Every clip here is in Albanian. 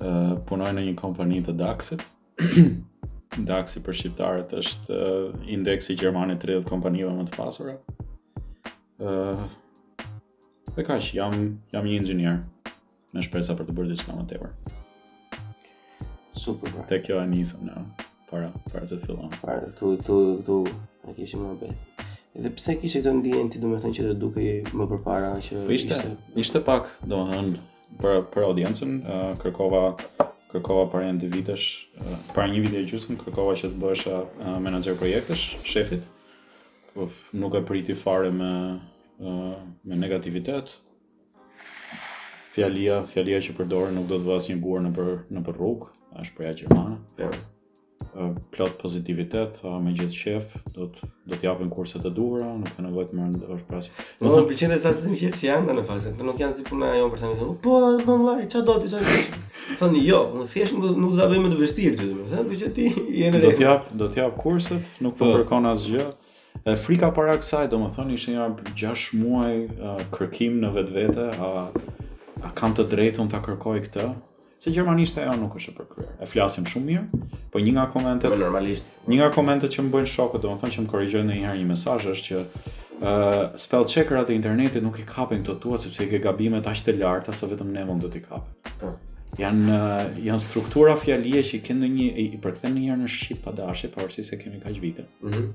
uh, punoj në një kompani të DAX-it. DAX-i për shqiptarët është uh, indeksi gjerman i 30 kompanive më të pasura. Uh, dhe kaq, jam jam një inxhinier me shpresë për të bërë diçka më tepër. Super. Pra. Te kjo e nisëm në para para se të fillonim. Para këtu këtu këtu e kishim muhabet. Edhe pse kishe këtë ndjenjë ti domethënë që të dukej më përpara që po ishte ishte, ishte pak domethënë për për audiencën, uh, kërkova kërkova para një dy vitesh, uh, para një viti e gjysmë kërkova që të bëhesha uh, menaxher projektesh, shefit. Uf, nuk e priti fare me uh, me negativitet. Fjalia, fjalia që përdori nuk do të vë asnjë gur nëpër nëpër rrugë, është shprehja gjermane. Yeah. plot pozitivitet, tha me gjithë qejf, do të do të japim kurset e duhura, nuk ka nevojë të më ndosh pas. Do të pëlqente sa sin shef si janë në fazë, do nuk janë si puna jonë për shembull. Po, po vllai, ç'a do ti sa? Thonë jo, unë thjesht nuk nuk ta bëjmë të vështirë ti, domethënë, që ti je në Do të jap, do të jap kurset, nuk po, po. kërkon asgjë. E frika para kësaj, domethënë, ishte një 6 muaj uh, kërkim në vetvete, a, a kam të drejtë unë ta kërkoj këtë, Se gjermanishtja jonë nuk është e përkryer. E flasim shumë mirë, po një nga komentet, po normalisht, një nga komentet që më bëjnë shokët, domethënë që më korrigjojnë ndonjëherë një mesazh është që ë uh, spell checkerat e internetit nuk i kapin këto tuat sepse i ke gabimet aq të larta sa vetëm ne mund të t'i kapim. Po. Jan uh, janë struktura fjalie që kanë ndonjë i përkthen ndonjëherë në shqip pa dashje, pavarësisht se kemi kaq vite. Mhm. Mm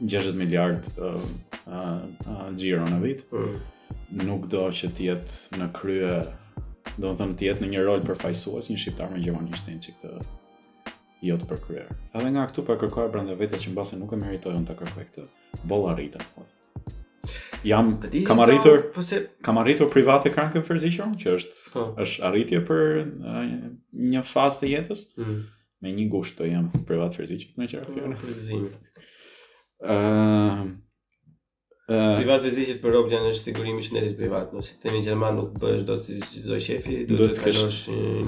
60 miliard xhiro në vit. Mm. Nuk do që të jetë në krye, domethënë të jetë në një rol përfaqësues një shqiptar me gjermanishten që këtë jo të përkryer. Edhe nga këtu po e kërkoja brenda vetes që mbase nuk e meritoj unë ta kërkoj këtë. Boll arrita. Po. Jam po kam arritur, po se kam arritur private Krankenversicherung, që është po. është arritje për një fazë të jetës. Mm. Me një gusht jam privat versichert, me qërë po, fjallë. Versichert. Uh, uh, privat versichert për robë janë është sigurimi i shëndetit privat. Në sistemin gjerman nuk bëhesh dot si të do qejfi, duhet të kalosh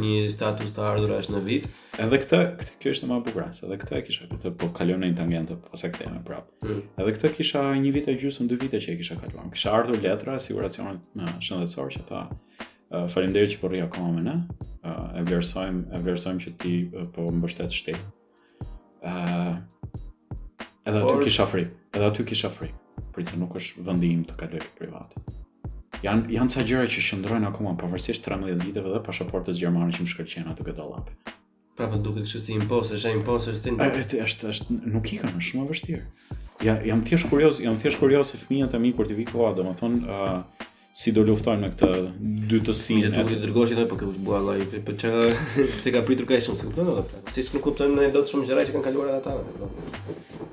një status të ardhurash në vit. Edhe këtë, këtë kjo është më bukur, se edhe këtë e kisha këtë po kaloj në një tangjente pastaj kthehem prap. Mm. Edhe këtë kisha një vit e gjysmë, dy vite që e kisha kaluar. Kishte ardhur letra e siguracionit shëndetësor që tha Uh, Faleminderit që po rri akoma me ne. Uh, e vlerësojmë, e vlerësojmë që ti uh, po mbështet shtetin. Ëh. Uh, edhe aty Por... kisha frikë. Edhe aty kisha frikë. Prit se nuk është vendi im të kaloj privat. Jan janë ca gjëra që qëndrojnë akoma pavarësisht 13 viteve dhe pasaportës gjermane që më shkëlqen aty te dollapi. Prapë duket kështu si imposter, është imposter stin. Është është është nuk i kanë shumë e vështirë. Ja jam thjesht kurioz, jam thjesht kurioz se fëmijët e mi kur t'i vijë koha, domethënë ë uh, si do luftojnë me këtë dytësinë. Ti duhet të dërgosh edhe për këtë vallahi, për çka pse ka pritur kaq shumë, s'e kupton edhe pra. Si s'kuptojmë ne dot shumë gjëra që kanë kaluar ata.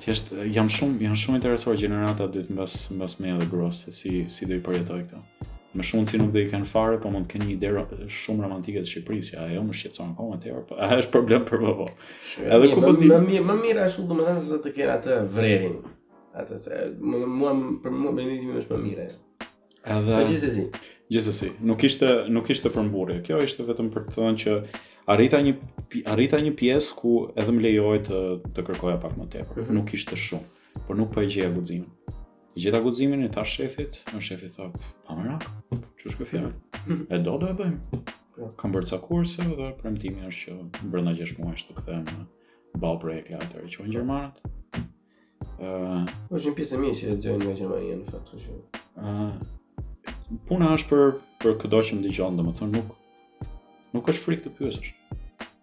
Thjesht jam shumë jam shumë interesuar gjenerata e dytë mbas mbas me edhe gros se si si do i përjetojë këto. Me shumë mundësi nuk do i kanë fare, po mund të kenë një ide shumë romantike të Shqipërisë, që ajo më shqetëson akoma më tepër. Po ajo është problem për vëvo. Edhe ku po ti më mirë, më mirë ashtu domethënë se të kenë atë vrerin. Atë se më mua për mua më vjen më shumë mirë. Edhe po gjithsesi. Gjithsesi, nuk ishte nuk ishte për mburrje. Kjo ishte vetëm për të thënë që arrita një arrita një pjesë ku edhe më lejoi të të kërkoja pak më tepër. Mm -hmm. Nuk ishte shumë, por nuk po e gjeja guximin. E gjeta guximin i thashë shefit, dhe shefi tha, pa merak, s'u zu shumë fjalë, e do do e bëjmë. Po. Kam bërë ca kurse dhe premtimi është që brenda gjashtë muajsh të kthehem në Bauprojektleiter, që e quajnë gjermanët. Uh, është një pjesë e mirë që e dëgjojnë në Gjermani, në fakt, që... Uh, puna është për, për këdo që më dëgjon, domethënë nuk, nuk është frikë të pyesësh.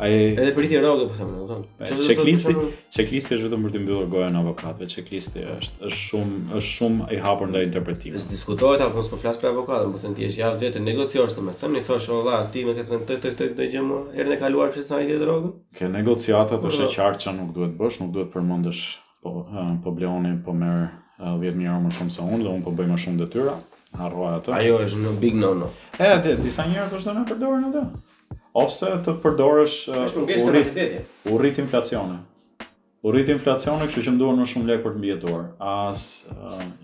Ai edhe për rritje rrogë po them, domethënë. Çeklisti, çeklisti është vetëm për të mbyllur gojën avokatëve, çeklisti është është shumë është shumë i hapur ndaj interpretimit. Është diskutohet apo s'po flas për avokatët, domethënë ti je ai vetë negocion domethënë, i thosh valla ti më ke thënë të të të njëjtën gjë herën e kaluar pse s'rritet rroga? Te negociatat është e qartë çka nuk duhet bësh, nuk duhet përmendësh po po Bleoni po merr 10000 euro më shumë se unë dhe unë po bëj më shumë detyra. Harroje atë. Ajo është një big no no. Edhe disa njerëz e përdorin atë. Ose të përdorësh u rrit inflacioni. U rrit inflacioni, kështu që më duhen më shumë lekë për të mbijetuar. As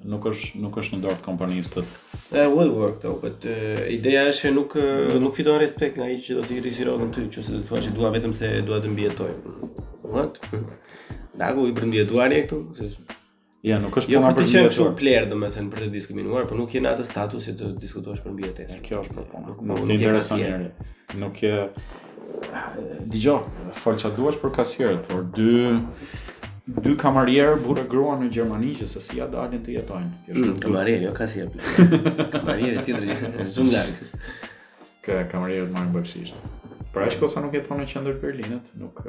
nuk është nuk është në dorë të kompanisë tënde. It will work though, but ideja është që nuk nuk fiton respekt nga ai që do të rrisi rrogën ty, nëse do të thuash që dua vetëm se dua të mbijetoj. What? Ta gjuj për të mbijetuar këtu, se Jo, nuk është jo, puna për të qenë shumë player, domethënë për të diskriminuar, por nuk je në atë status që të diskutosh për mbijetesë. Kjo është për punë. Nuk, nuk, nuk je kasier. Nuk je Dëgjo, fol çfarë duash për kasierët, por dy dy kamarierë burrë grua në Gjermani që se si ja dalin të jetojnë. Kjo është mm, kamarier, jo kasier. kamarier tjetër që është shumë larg. Po kamarierët marrin bakshish. Pra, përderisa nuk jeton në qendër Berlinit, nuk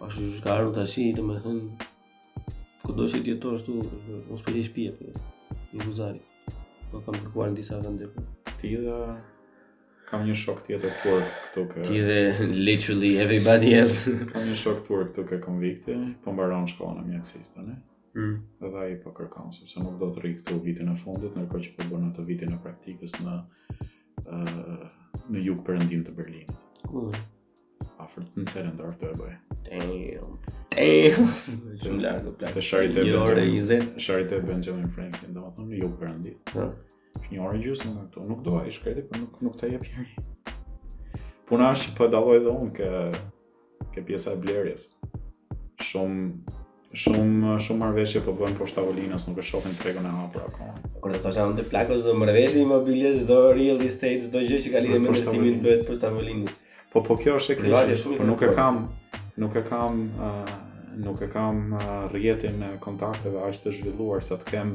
Ashtu që shka arru të ashi, domethënë, kudo që të jetë ashtu, mos për ish pje, për një guzari. Po kam kërkuar në disa vende, por. Po. Ti dhe... Kam një shok tjetër turk këtu ke... Ti dhe literally everybody else. kam një shok turk këtu ke konvikti, po mbaron shkollën e mjekësisë tani. Mm. Dhe ai po kërkon sepse nuk do të rri këtu vitin e fundit, ndërkohë që po bën atë vitin e praktikës në ë uh, në jugperëndim të Berlinit. Cool. Afër te në Zehlendorf do e bëjë. Damn. Damn. Shumë larg o plak. Te Charité e bën. Një orë e Charité Benjamin Franklin. Domethënë, jugperëndim. Është një orë e gjysmë nga këtu. Nuk do ai i shkreti, por nuk, nuk ta jep njeri. Puna është që po e dalloj dhe unë ke, ke pjesa e blerjes. Shumë Shumë shumë marrëveshje po bëhen poshtë tavolinës, nuk e shohin tregun e hapur akoma. Kur të thashë janë të plako, çdo marrëveshje imobilie, çdo real estate, çdo gjë që ka lidhje me ndërtimin bëhet poshtë tavolinës. Po po kjo është e keqe, po nuk e kam, nuk e kam, uh, nuk e kam uh, rrjetin e kontakteve aq të zhvilluar sa të kem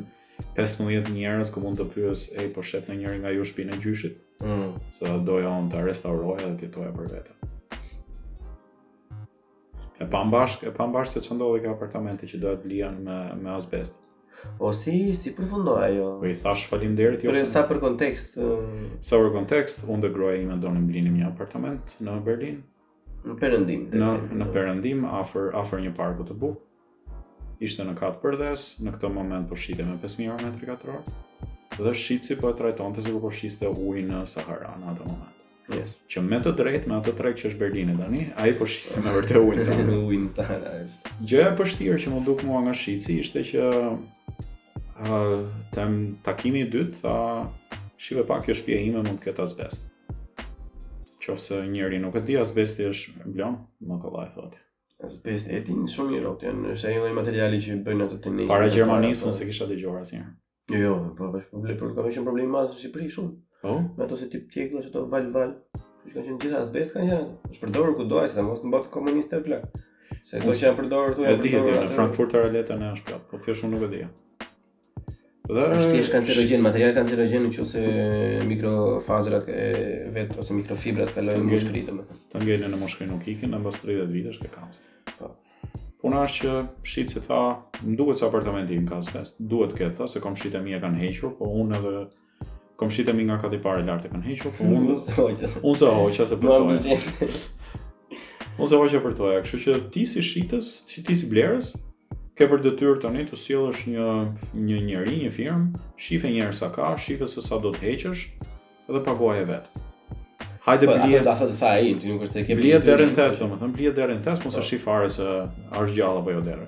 15 njerëz ku mund të pyes, ej, po shet ndonjëri nga ju shpinë e gjyshit. Mm. Se doja unë ta restauroja dhe të jetoja për vete. E pamë bashkë, e pamë bashkë se ç'ndodhi ke apartamenti që doja të blija me me asbest. O si si përfundoi ajo? Po i thashë faleminderit jo. Për sa për kontekst? Sa për kontekst, unë dhe gruaja ime donim blinim një apartament në Berlin. Në Perëndim. Në në Perëndim, afër afër një parku të bukur. Ishte në kat përdhes, në këtë moment po shitej me 5.000 euro metri katror, dhe shitësi po e trajtonte sikur po shiste ujë në Sahara në atë moment. Yes. Që me të drejtë, me atë treg që është Berlini tani, ai po shiste me vërtet ujë në Sahara. ujë në Sahara është. Gjëja e pështirë që m'u duk mua nga shitësi ishte që uh, te takimi i dytë, tha, shihe pak kjo shpia ime mund të ketë asbest. Qoftë se njeri nuk e di, asbesti është blon, më kollaj thotë. Asbestin e dinë shumë mirë robt tanë, është ai lloj materiali që bëjnë ato të Para Gjermanisë unë s'e kisha dëgjuar asnjëherë. Jo, jo, po është problem, por ka qenë problem i madh në Shqipëri shumë. Po. Me ato si tip tjegulla, ato valë valë. Që kanë qenë gjithë asbest kanë qenë. Është përdorur kudo ai, sidomos në botën komuniste o plak. Se ato që janë përdorur këtu janë. Në Frankfurter Allee te ne është plot, po thjesht unë nuk e di. Dhe është thjesht kancerogjen, material kancerogjen në qoftë se mikrofazrat e vet ose mikrofibrat kalojnë në mushkëri domethënë. Të ngelin në mushkëri nuk ikin, e mbas 30 vitesh ke kancer. Po. Puna është që shitësi tha, më duket se apartamenti im ka asbest. Duhet të ketë, tha se komshitë e mi e kanë hequr, po unë edhe Komshitë e mi nga kati i parë lart e kanë hequr, po unë s'e hoqa. Unë s'e hoqa se përtoja. Unë s'e hoqa përtoja, kështu që ti si shitës, si ti si blerës, ke për detyrë tani të sjellësh një një njeri, një firmë, shife njëherë sa ka, shife se sa do të heqësh dhe paguaje vetë. Hajde po, blie. Po, asaj sa ai, ti nuk është se ke blije derrin në thes, domethënë blije derrin në thes, mos e shif fare se është gjallë apo jo derri.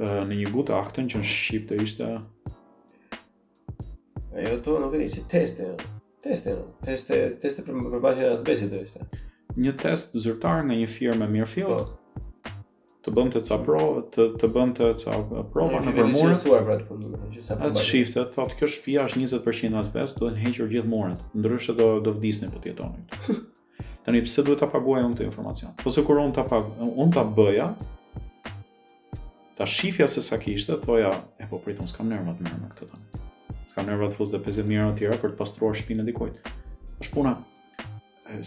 në një Gutachten që në shqip do ishte e jo to nuk e di si, teste teste teste teste për për bashkë asbestit do ishte një test zyrtar nga një firmë e mirëfilltë po. të bënte ca pro të të bënte ca prova nëpër mure pra, atë shifte thotë kjo shpia është 20% asbest duhet hequr gjithë muret ndryshe do do vdisni po të jetoni Tani pse duhet ta paguaja unë këtë informacion? Po se kur unë ta pag, unë ta bëja, ta shifja se sa kishte, thoja, e po prit, unë, s'kam nerva të merrem me këtë tani. S'kam nerva të fus dhe 50 mijëra të tjera për të pastruar shpinë e dikojt. është puna,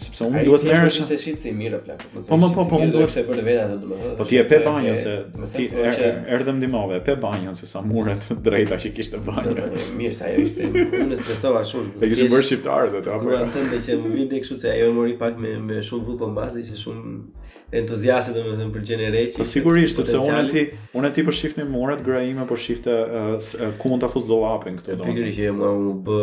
sepse nuk duhet të merresh, se shitësi merret plak. Po, po po po, unë duhet të bëj vetë atë domethënë. Po ti e pe banjën se ti erdhe më ndihmove, e pe banjën se Sa mure të drejta që kishte banja. Mirë, se ajo ishte. Unë u stresova shumë. E kishin bërë shqiptarët atë apo? Kuan të më që më vjen tek kështu se ajo mori pak me me shumë vrull, kupton, se, ishte shumë entuziaste domethënë për gjënë e re që. Po sigurisht, sepse unë ti, unë ti po shifnim muret gruaja ime, po shifte ku mund ta fus dollapin këtu domethënë. Pikërisht që më u bë,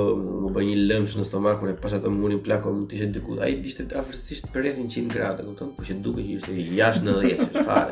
më bë një lëmsh në stomak kur e pashë atë murin plako, mund të ishte diku. Ai ishte afërsisht te 100 gradë, kupton? Po që duket që ishte jashtë 90-ës fare.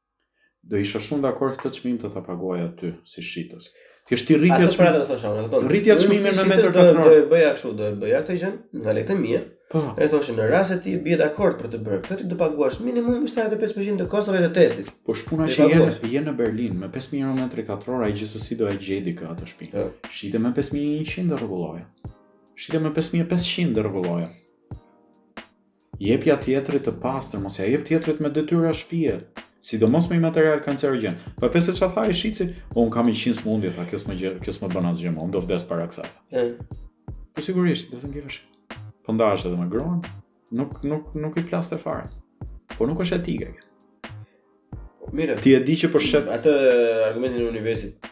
Do isha shumë dakord këtë çmim të ta paguaja ty si shitës. Thjesht t'i rritja çmim. Atë pra thosha unë, kupton. Rritja çmimi në metër katror. Do e bëja kështu, do e bëja këtë gjë nga lekët e mia. Po. E thoshte në rast se ti bie dakord për të bërë këtë, ti do paguash minimum 75% të kostove të testit. Po është puna që je në je në Berlin me 5000 euro metër katror, ai gjithsesi do e gjejë dikë atë shtëpi. Po. Shite me 5100 rregulloje. Shite me 5500 rregulloje. Jepja tjetrit të pastër, mos ja jep tjetrit me detyra shtëpie, sidomos me material kancerogjen. Po e pe se çfarë tha ai shitësi, po un kam 100 smundje, tha kjo s'më gjë, kjo s'më bën asgjë, mua, un do vdes para kësaj. Ë. Po sigurisht, do të ngesh. Po ndahesh edhe me gruan, nuk nuk nuk i plaste fare. Po nuk është etike. Mirë, ti e di që po shet atë argumentin e universit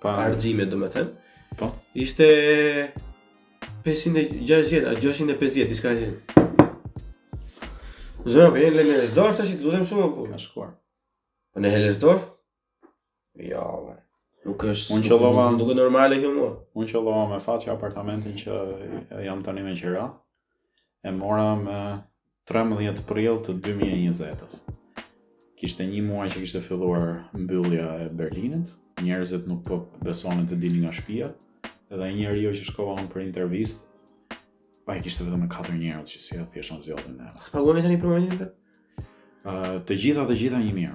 Pa arxhimet domethënë, Po. ishte 560 a 650, diçka e tillë. Zëre, po je në Hellersdorf, të të lutem shumë, po. Ka shkuar. Po në Hellersdorf? Jo, me. Nuk është, Unë nuk- qëllova- nuk- nuk është normale kjo mua. Unë qëllova me fat që apartamentin që jam tani me qira, e mora më 13 prill të 2020-ës. Kishte një muaj që kishte filluar mbyllja e Berlinit, njerëzit nuk po besonin të dilin nga shtëpia, edhe ai njeriu që shkova unë për intervistë, ai kishte vetëm me katër njerëz që si e thjesht zgjodhi e. Sa paguani tani për momentin? Uh, të gjitha të gjitha një mijë.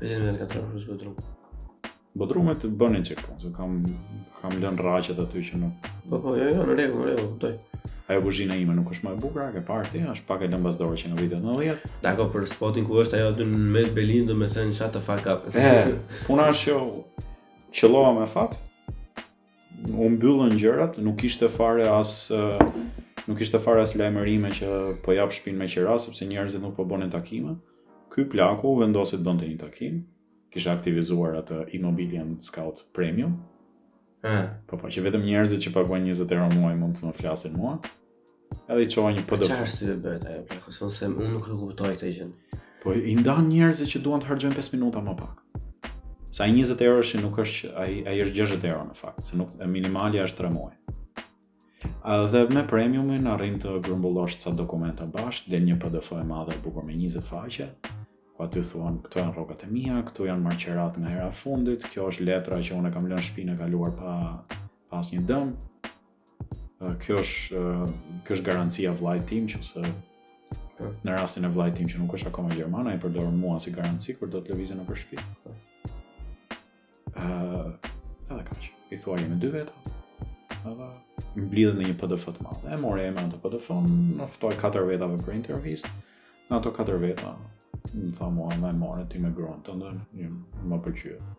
50 metra katror plus bodrum. Bodrumet të bënin çik, po, se kam kam lënë rraqet aty që nuk. Po po, jo, jo, në rregull, në rregull, kuptoj. Ajo kuzhina ime nuk është më e bukura, e ke parë ti, është pak e lënë mbas dore që në vitet 90. Dako për spotin ku është ajo aty në mes Berlin, do me thënë shut the fuck up. Eh, puna është që qëllova me fat, u mbyllën gjërat, nuk kishte fare as nuk kishte fare as lajmërime që po jap shpinë me qira sepse njerëzit nuk po bënin takime. Ky plaku vendosi të bënte një takim, kishte aktivizuar atë Immobilien Scout Premium. Ëh, po po, që vetëm njerëzit që paguajnë 20 euro në muaj mund të më flasin mua. Edhe i çova një PDF. Çfarë arsye bëhet ajo plako se unë nuk e kuptoj këtë gjë. Po i ndan njerëzit që duan të harxhojnë 5 minuta më pak. Sa 20 euro që nuk është ai ai është 60 euro në fakt, se nuk e minimalja është 3 muaj. Edhe me premiumin arrin të grumbullosh ca dokumenta bashkë, del një PDF e madhe e bukur me 20 faqe, ku aty thua këto janë rrogat e mia, këto janë marrë qeratë nga hera e fundit, kjo është letra që unë e kam lënë shpinë e kaluar pa asnjë dëm. Kjo është kjo është garancia e vllait tim që se në rastin e vllait tim që nuk është akoma gjerman, ai më përdor mua si garanci kur do të lëvizë nëpër shtëpi. Ëh, uh, edhe kaq. I thua jemi dy veta. Edhe mblidhen në një PDF të madh. E mori emrin atë PDF, ftoi katër veta për intervistë. Në ato katër veta, më tha mua merre ti me gruan tënde, më pëlqyet.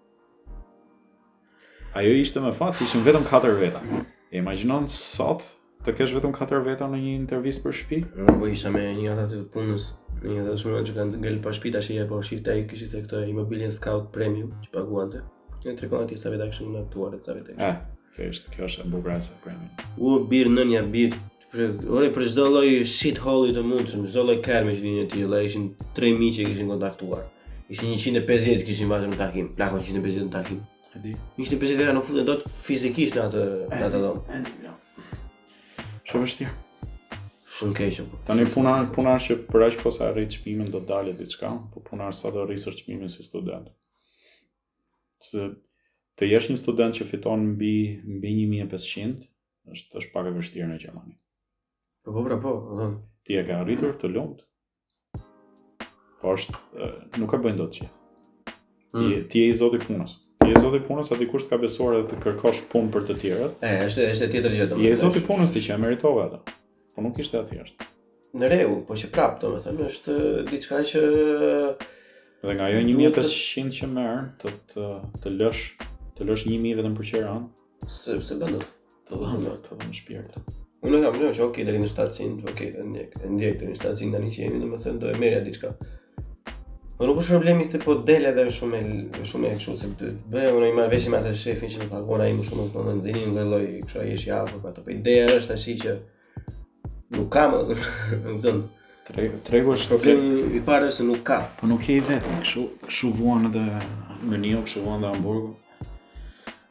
Ajo ishte me fat se ishin vetëm 4 veta. E imagjinon sot të kesh vetëm 4 veta në një intervistë për shtëpi? Unë po isha me një ata të punës, me një nga ata shumë që kanë ngel pa shtëpi tashi e po shifte ai kishte këtë Immobilien Scout Premium që paguante. E tregon atje sa veta kishin kontaktuar e sa veta. Ah, kjo është kjo është e bukura e premium. U bir nëna bir Ore për çdo lloj shit hole të mundshëm, çdo lloj kërme që vjen e tilla, ishin 3 mijë që kishin kontaktuar. Ishin 150 që kishin vajtur në takim, plako 150 në takim. E di. 150 veta nuk futen dot fizikisht në atë në atë dhomë. Shumë vështirë. Shumë keq apo. Tani puna puna është që për aq kohë sa e rrit çmimin do dalë diçka, po puna është sa do rrisësh çmimin si student. Se të jesh një student që fiton mbi mbi 1500, Është është pak e vështirë në Gjermani. Po po pra, po. Ti e ke arritur të lumt. Po është nuk e bën dot që. Ti hmm. ti je i zoti punës. Ti je zoti punës, a dikush të ka besuar edhe të kërkosh punë për të tjerët? E, është është tjetër gjë domethënë. Je zoti punës ti që e meritove atë. Po nuk ishte aq thjesht. Në rregull, po që prap domethënë është diçka që Dhe nga ajo 1500 që merr, të të të lësh të lësh 1000 vetëm për qeran, Se s'e bën dot? Të dhon dot, të dhon shpirt. Unë kam thënë që okay deri në 700, okay, e ndjek, e ndjek deri në 700 tani që jemi, domethënë do e merrja diçka. Po nuk është problemi se po del edhe shumë e shumë e kështu se ty. Bëj unë i marr vesh me atë shefin që më paguan ai më shumë po më nxini lloj lloj kështu ai është i afër ato. Po ideja është tash që nuk kam atë. Nuk do. Tregu, tregu është problem i parë se nuk ka. Po nuk je i vetëm kështu, kështu vuan edhe në New York, kështu vuan në Hamburg.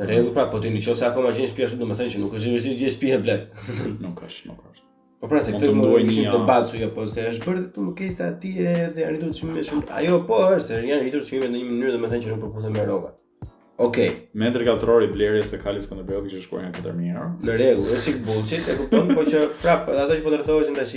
Në rregull pra, po ti në qoftë se akoma gjen shtëpi ashtu, domethënë që nuk është e vështirë të gjesh shtëpi e ble. Nuk është, nuk është. Po pra se Mund këtë të më nduaj një kishin javë. debat se jo, po se është bërë të më keq se aty e dhe janë rritur çmimet shumë. Ajo po është, se janë rritur çmimet në një mënyrë domethënë që nuk përputhen me rrogat. Okej, Metri katror i blerjes së Kalit të Skënderbeut kishte shkuar nga 4000 euro. në rregull, është çik bullshit, e kupton, po që prap, edhe ato që po ndërtoheshin tash,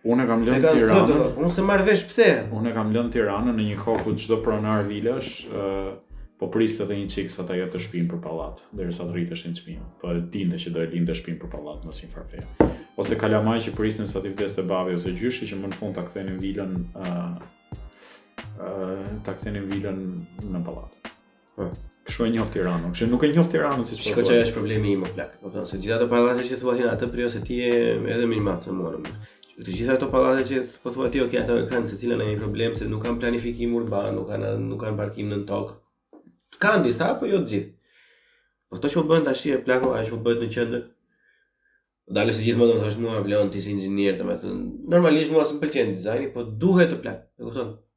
Unë e kam lënë Tiranën. Unë s'e marr vesh pse. Unë e kam lënë Tiranën në një kohë ku çdo pronar vilash, ë uh, po priste dhe një çik sa ta jepte shtëpinë për pallat, derisa të rriteshin çmimet. Po e dinte që do e linte shtëpinë për pallat në siç farë. Ose kalamaj që prisnin sa të vdeste babi ose gjyshi që më në fund ta kthenin vilën ë uh, uh, ta kthenin vilën në pallat. Ëh. Hm. Kështu e njoh Tiranën, kështu nuk e njoh Tiranën siç po. Shikoj që është problemi im o plak. Domethënë se gjithë ato pallate që thua ti atë periudhë se ti je edhe më i madh se mua. Të gjitha ato pallate që po thua ti, okay, ato kanë secila nga një problem se nuk kanë planifikim urban, nuk kanë nuk kanë parkim në tokë. Kanë disa, po jo të gjithë. Po këto që po bën tashi plako, ajo që po bëhet në qendër. Dalë se gjithmonë do të thosh mua Leon ti si inxhinier, domethënë normalisht mua s'më pëlqen dizajni, po duhet të plak. E kupton?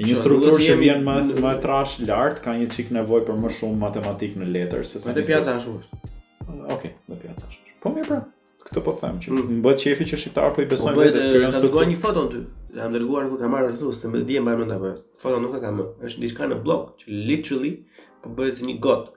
Që një strukturë që vjen më i trashë lart, ka një çik nevojë për më shumë matematikë në letër se sa. Me siguri ashtu është. Okej, në pjaca ashtu. Po mirë pra. Këtë po them që mm. më bëhet qefi që shqiptarët po i besojnë po vetes krijojnë strukturë. Dërgoj një foto ty. Ta kam dërguar kur kam marrë këtu, s'e di e mbaj mend apo. Foto nuk e kam më. Është diçka në Bllok që literally po bëhet si një gotë.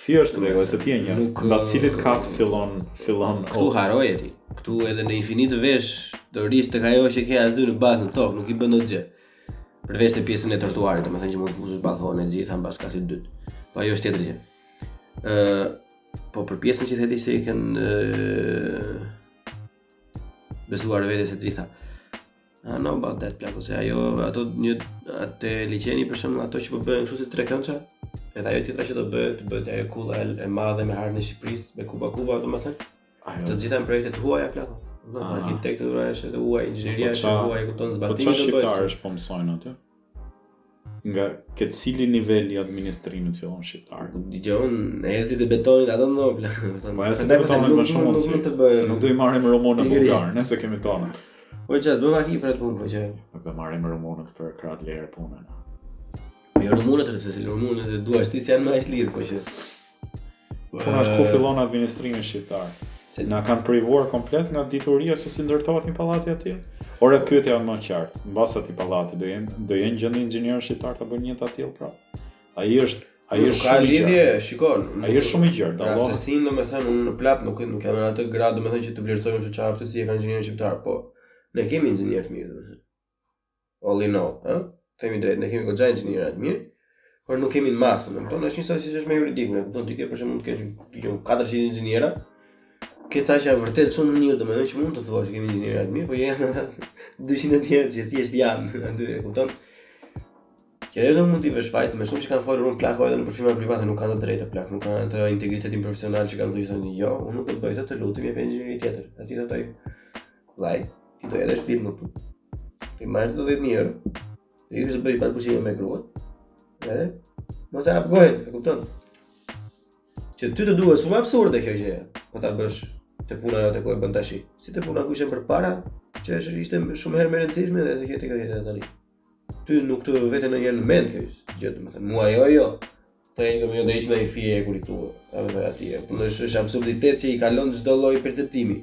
Si është rregulli, se ti e një. Nuk, Mbas cilit kat fillon fillon Këtu o- harroje ti. Këtu edhe në infinit të vesh do rrish tek ajo që ke aty në bazë në tokë, nuk i bën dot gjë. Përveç se pjesën e trotuarit, domethënë që mund të fusësh ballkone të gjitha mbas katit të dytë. Po ajo është tjetër gjë. Ë, po për pjesën që theti se i kanë ë, besuar vetes e të gjitha. I know about that plako se ajo ato te liqeni për shembull ato që po bëhen kështu si tre këndsha edhe ajo tjetra që do bëhet do bëhet ajo kulla e madhe me hartën e Shqipërisë me kuba kuba domethënë ajo të gjitha janë projekte të huaja plako ah. arkitektura është e huaj inxhinieria është e huaj kupton zbatimi po bëhet po shqiptarët po mësojnë atë Nga ke, cili nivel i administrimit fillon shqiptari? Po dëgjoj un, njerëzit e betonit ato no plako. Po ja se betonë më shumë nuk mund të bëjnë. Se nuk do i marrim rumunë e bullgarë, se kemi tanët. Po s'ka sesi vaki për atë punë po që. Nuk do marrim rumunët për krah lirë pune. Jo rumunët, se rumunët që thua ti janë më aq lirë po që. Puna është ku fillon administrimi shqiptar. Se na kanë privuar komplet nga dituria se si ndërtohet një pallat atje. Ore pyetja më e qartë, mbas atij pallati do jenë do jenë gjendje inxhinierë shqiptarë ta bëjnë një të tillë pra. Ai është ai është shumë i gjerë. Shikon, ai është shumë i gjerë, dallon. Aftësi, domethënë, unë plako nuk nuk jam në atë gradë, domethënë që të vlerësoj se çfarë aftësie kanë inxhinierët shqiptarë, po ne kemi inxhinierë të mirë, domethënë. all in all, ë? Themi drejt, ne kemi goxha inxhinierë të mirë, por nuk kemi në masë, domethënë është një sasi që është me juridikun, domethënë ti ke për shembull të kesh diçka 400 inxhinierë, ke ca që janë vërtet shumë të mirë, domethënë që mund të thuash që kemi inxhinierë të mirë, po janë 200 të tjerë që thjesht janë, aty e kupton, që edhe mund t'i vesh faj se me shumë që kanë fol unë plako edhe nëpër firma private, nuk kanë të drejtë plako, nuk kanë atë integritetin profesional që kanë të thonë, jo, unë nuk ta bëj të lutem, merr inxhinier tjetër, ati të Vajt, ti do edhe shpinë me tu. Ti marrë të dhjetë mjerë. Ti i kështë bëjë bërë me grua. E? Mos e hapë gojën, e kupton? Që ty të duket shumë absurde kjo gjë. Po ta bësh te puna jo të kohë e bëndashi. Si te puna ku isha përpara, që është ishte shumë herë më e rëndësishme dhe të kjetë i ka kjetë e të një. Ty nuk të vete ndonjëherë në mend kjo gjë, domethënë, mua jo, jo. Po ai do më ndaj në një fije e kurit tuaj, edhe aty. Po më është është absurditet që i kalon çdo lloj perceptimi.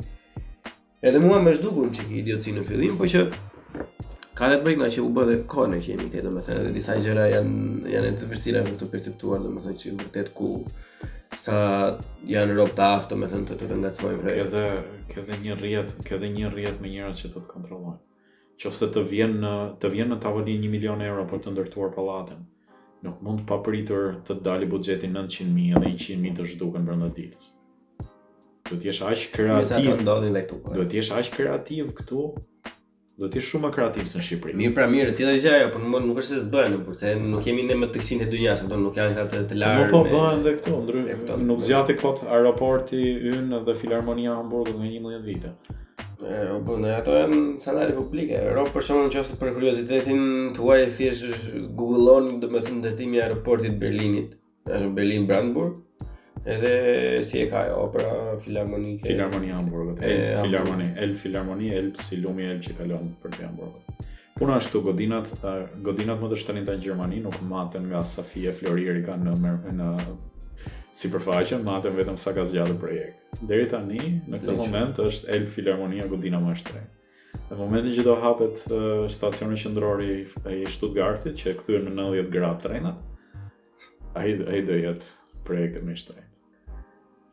Edhe mua më është dukur një çik idiotësi në fillim, por që ka të bëjë nga që u bë dhe kohë në kemi të domethënë edhe disa gjëra janë janë të vështira për të perceptuar domethënë që vërtet kur s'a janë rob të aftë domethënë të të, të ngacmojnë vrejë. Ke dhe një rrjet, ke dhe një rrjet me njerëz që do të kontrollojnë. Qofse të vjen në të vjen në tavolinë një milion euro për të ndërtuar pallatin, nuk mund papritur të dali buxheti nëntëqind mijë dhe njëqind mijë të zhduken brenda ditës. Duhet të jesh aq kreativ, po. duhet të jesh aq kreativ këtu Duhet të jesh shumë më kreativ se në Shqipëri. Mirë pra mirë, tjetër gjë ajo, por nuk nuk është se s'bëhen, por se nuk jemi ne më të këqinjtë e dynjasë, apo nuk janë këta të, të larë. Po po bëhen edhe këtu, ndryshe nuk zgjati kot aeroporti ynë dhe filharmonia e Hamburgut nga 11 vite. O po ne ato janë kanale publike. Po për shkakun nëse për kuriozitetin tuaj thjesht Google-on, domethënë ndërtimi i aeroportit të Berlinit, ashtu Berlin Brandenburg. Edhe si e ka ajo opera filharmonia? Filharmoni Hamburg, e, e filharmoni, Elb Filharmoni, Elb si lumi Elb që kalon nëpër Hamburg. Puna është te godinat, godinat më të shtrenjta në Gjermani nuk maten nga sasia floririt kanë në sipërfaqe, maten vetëm sa ka zgjatur projekti. Deri tani, në këtë moment, është Elb Filharmonia godina më e shtrenjtë. Në momentin që do hapet uh, stacioni qendror i Stuttgartit, që e kthyen në 90 gradë trenat, ai do jetë projekti më i shtrenjtë.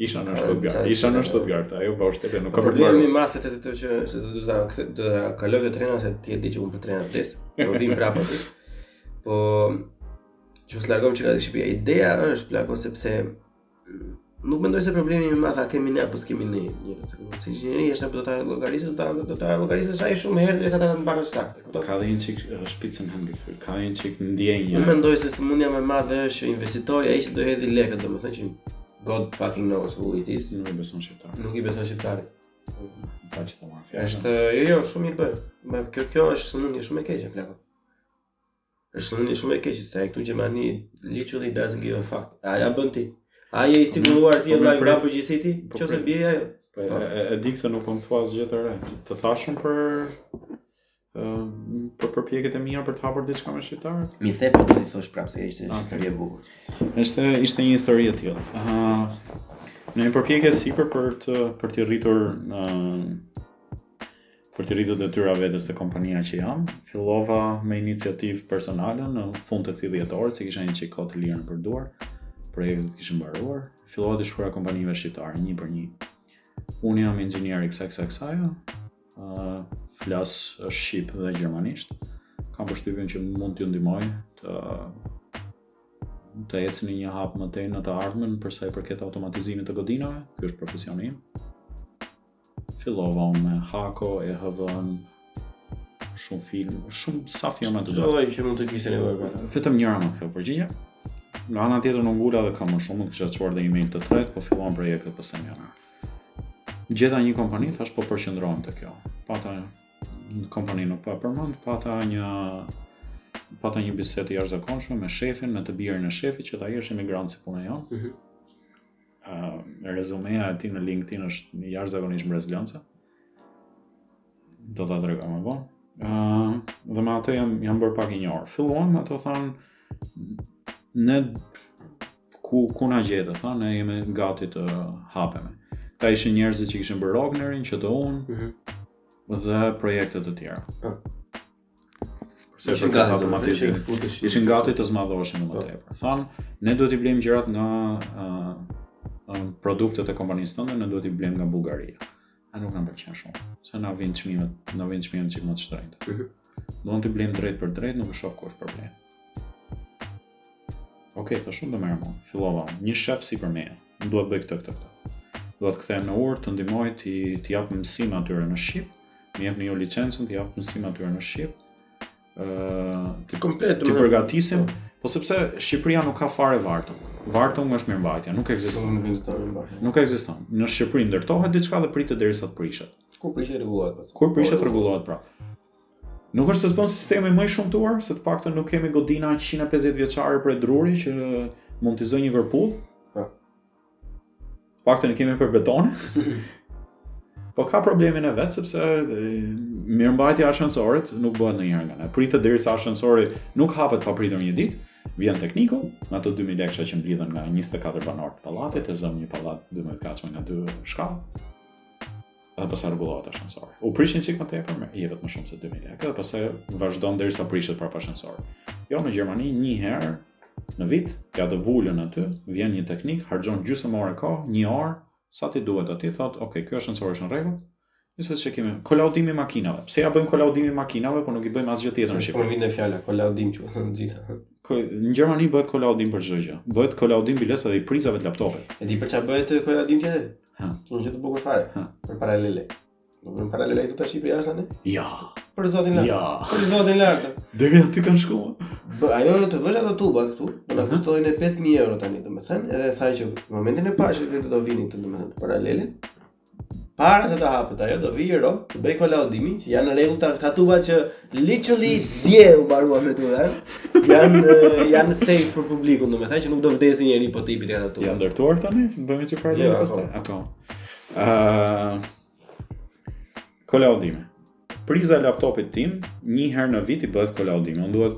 Isha në Stuttgart, isha në Stuttgart, ajo pa ushtete nuk ka përduar. Problemi më të të që se do të ta do të kaloj te trenat se ti e di që unë për trena vdes, po vim prapë aty. Po jo s'largohemi nga Shqipëria. Ideja është plako sepse Nuk mendoj se problemi më i madh a kemi ne apo s'kemi ne. Si inxhinieri është apo do ta llogarisë, do ta do ta llogarisë sa i shumë herë derisa ta nxjerrë saktë. Kupton? Ka një çik shpicën handicap, ka një çik ndjenjë. Unë mendoj se sëmundja më e madhe është që investitori ai që do hedhi lekët, domethënë që God fucking knows who it is, nuk i beson shqiptarit. Nuk i beson shqiptarit. Sa që të marrë fjalë. Është, jo, jo, shumë i bërë. Kjo, kjo është sëmundje shumë e keqe, plako. Është shumë e keqe se ai këtu në Gjermani literally doesn't give a fuck. A ja bën ti? A je i siguruar ti po vëllai mban përgjegjësi ti po qe se bie ajo. Po e di këtë nuk po më thua asgjë të re. Të thashë për për përpjekjet e mia për të hapur diçka me shqiptarët. M'i the po do t'i thuash prapë se ishte një histori e bukur. Ishte ishte një histori e tillë. Ëh. Në një përpjekje sipër për t'i për t'i rritur ëh Për t'i rritur detyra vetes te kompania që jam, fillova me iniciativë personale në fund të këtij dhjetori, se kisha një çik kohë të lirë nëpër duar, projektet kishin mbaruar, fillova t'i shkruaja kompanive shqiptare një për një. Unë jam inxhinier i kësaj kësaj kësaj, uh, flas shqip dhe gjermanisht. Kam përshtypjen që mund t'ju ndihmoj të të ecni një hap më tej në të ardhmen për sa i përket automatizimit të godinave, ky është profesioni im. Fillova unë me Hako, e HVN, shumë firma, shumë sa firma të dojë. Që mund të kishte nevojë për. Vetëm njëra më ktheu përgjigje. Nga ana tjetër nuk ngula dhe këmbë shumë, të kisha çuar dhe e-mail të tretë, po filluan projektet pas njëra. Gjeta një kompani, thash po përqendrohem te kjo. Pata një kompani nuk pa po përmend, pata një pata një bisedë të jashtëzakonshme me shefin, me të birin e shefit, që ai është emigrant si puna jonë. Mm -hmm. Uh, rezumeja e tij në LinkedIn është një jashtëzakonisht mbresëlënëse. Do ta tregoj më vonë. Uh, dhe me atë jam, jam bërë pak i njohur. Filluan me ato, thanë, ne ku, ku na gjete, thanë, ne jemi gati të hapemi. Këta ishin njerëzit që kishin bërë Rognerin, Sheratonin, mm -hmm. dhe projekte të tjera. Uh. Se ishin gati automatisht ishin gati të zmadhoshin më po. tepër. Thanë, ne duhet i blejmë gjërat nga ë produktet e kompanisë tënde, ne duhet i blejmë nga Bullgaria. A nuk na pëlqen shumë. Se na vijnë çmimet, na vijnë çmimet çik më të shtrenjta. Mhm. Duam t'i blejmë drejtpërdrejt, nuk e shoh kush problem. Ok, tha s'mund, do merrem unë, fillova, një shef sipër meje, unë duhet bëj këtë këtë këtë. Duhet kthehem në urë të ndihmoj t'i jap mësime atyre në shqip, më jep një jo licencën t'i jap mësime atyre në shqip, t'i komplet t'i përgatisim, po sepse Shqipëria nuk ka fare Wartung. Wartung është mirëmbajtja, nuk ekziston. Nuk ekziston mirëmbajtja. Nuk ekziston. Në Shqipëri ndërtohet diçka dhe pritet derisa të prishet. Kur prishet rregullohet. Pra. Kur prishet rregullohet pra. Nuk është se s'bën, sistemi më i shumtuar, se të paktën nuk kemi godina 150 vjeçare prej druri që mund t'i zërë një kërpudhë. Po. Të paktën i kemi prej betoni. po ka problemin e vet sepse mirëmbajtja e ashensorit nuk bëhet ndonjëherë nga ne. Pritet derisa ashensori nuk hapet papritur një ditë, vjen tekniku, me ato 2000 lekësha që mblidhen nga 24 banorë të pallatit, e zëm një pallat 12 katësh me nga dy shkallë. dhe pastaj rregullohet ashensori. U prish një çik më tepër, i jepet më shumë se 2000 lekë dhe pastaj vazhdon derisa prishet prapë ashensori. Jo në Gjermani një herë në vit, ja ke vulën aty, vjen një teknik, harxhon gjysmë ore kohë, një orë, sa t'i duhet aty, thotë, "Ok, ky ashensor është në rregull." Njësoj siç e kemi kolaudimin e makinave. Pse ja bëjmë kolaudimin makinave, po nuk i bëjmë asgjëje tjetër në Shqipëri? Po vjen fjala, kolaudim që thonë të gjitha. Po, në Gjermani bëhet kolaudim për çdo gjë. Bëhet kolaudim biles edhe i prizave të laptopit. E di për çfarë bëhet kolaudim tjetër? Ha. Një gjë të bukur fare. Ha. Për paralele. Ku vemi paralele këtu në Shqipëri tani? Ja. Për zotin lart. Ja. Për zotin lart. Deri aty kanë shkuar. Pra, ajo do të vësh ato tuba këtu, do na mhm. kushtojnë 5000 euro tani, domethënë, edhe thuaj që në momentin e parë që do të vinim këtu domethënë paralele. Para se të hapet ajo do vijë robi, të bëjë kolaudimin që janë në rregull këta këta tuba që Literally dje u mbaruan me të, ha? Janë janë safe për publikun, domethënë që nuk do vdesë njeri po t'i hipi ato. Janë ndërtuar tani, bëjmë çfarë jo, deri pastaj. Apo. Ëh. Ah, kolaudime. Priza e laptopit tim një herë në vit i bëhet kolaudime. Unë duhet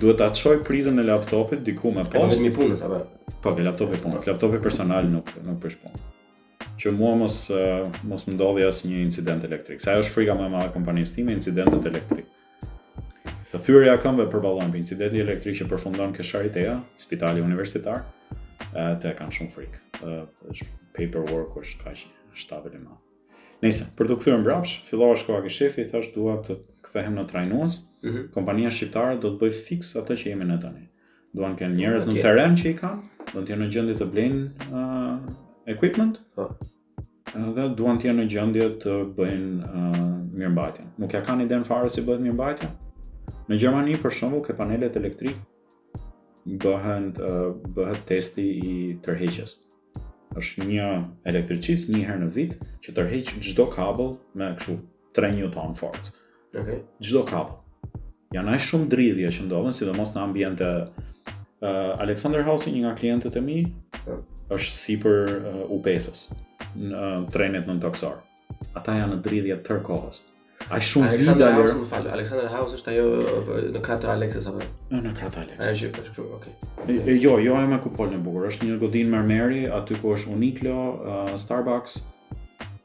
duhet ta çoj prizën e laptopit diku me postë. Vetëm i punës, apo? Po, laptopi i punës. Laptopi personal nuk nuk prish punë. që mua mos mos më ndodhi asnjë incident elektrik. Se është frika më e madhe e kompanisë time incidentet elektrik. Se thyerja e këmbëve përballohet incidenti elektrik që përfundon ke Sharitea, spitali universitar, atë e kanë shumë frikë. Është paperwork është kaq shtatë e madh. Nejse, për t'u kthyer mbrapsht, fillova shkova ke shefi, thashë dua të kthehem në trajnues. Mm -hmm. Kompania shqiptare do të bëjë fiks atë që jemi ne tani. Mm Duan të kenë njerëz në terren që i kanë, duan të jenë në gjendje të blejnë uh, equipment. Po. Dhe duan të jenë në gjendje të bëjnë uh, mirëmbajtjen. Nuk ia kanë idenë fare si bëhet mirëmbajtja. Në Gjermani për shembull ke panelet elektrik bëhen uh, bëhet testi i tërheqjes. Është një elektricist një herë në vit që tërheq çdo kabëll me kështu 3 newton forcë. Okej. Çdo kabëll. Janë aq shumë dridhje që ndodhen, sidomos në ambiente uh, Alexander House, një nga klientët e mi, po. është sipër uh, U-Bahn-it, uh, trenit nëntokësor. Ata janë në dridhje tërë kohës. Aq shumë vida Alexander House, më fal. Alexander House është ajo në krah të Alexa-s apo? Jo, në krah të Alexa-s. Ai është kështu, okay. Jo, jo ai me kupolën e bukur. Është një godinë mermeri aty ku është Uniqlo, uh, Starbucks,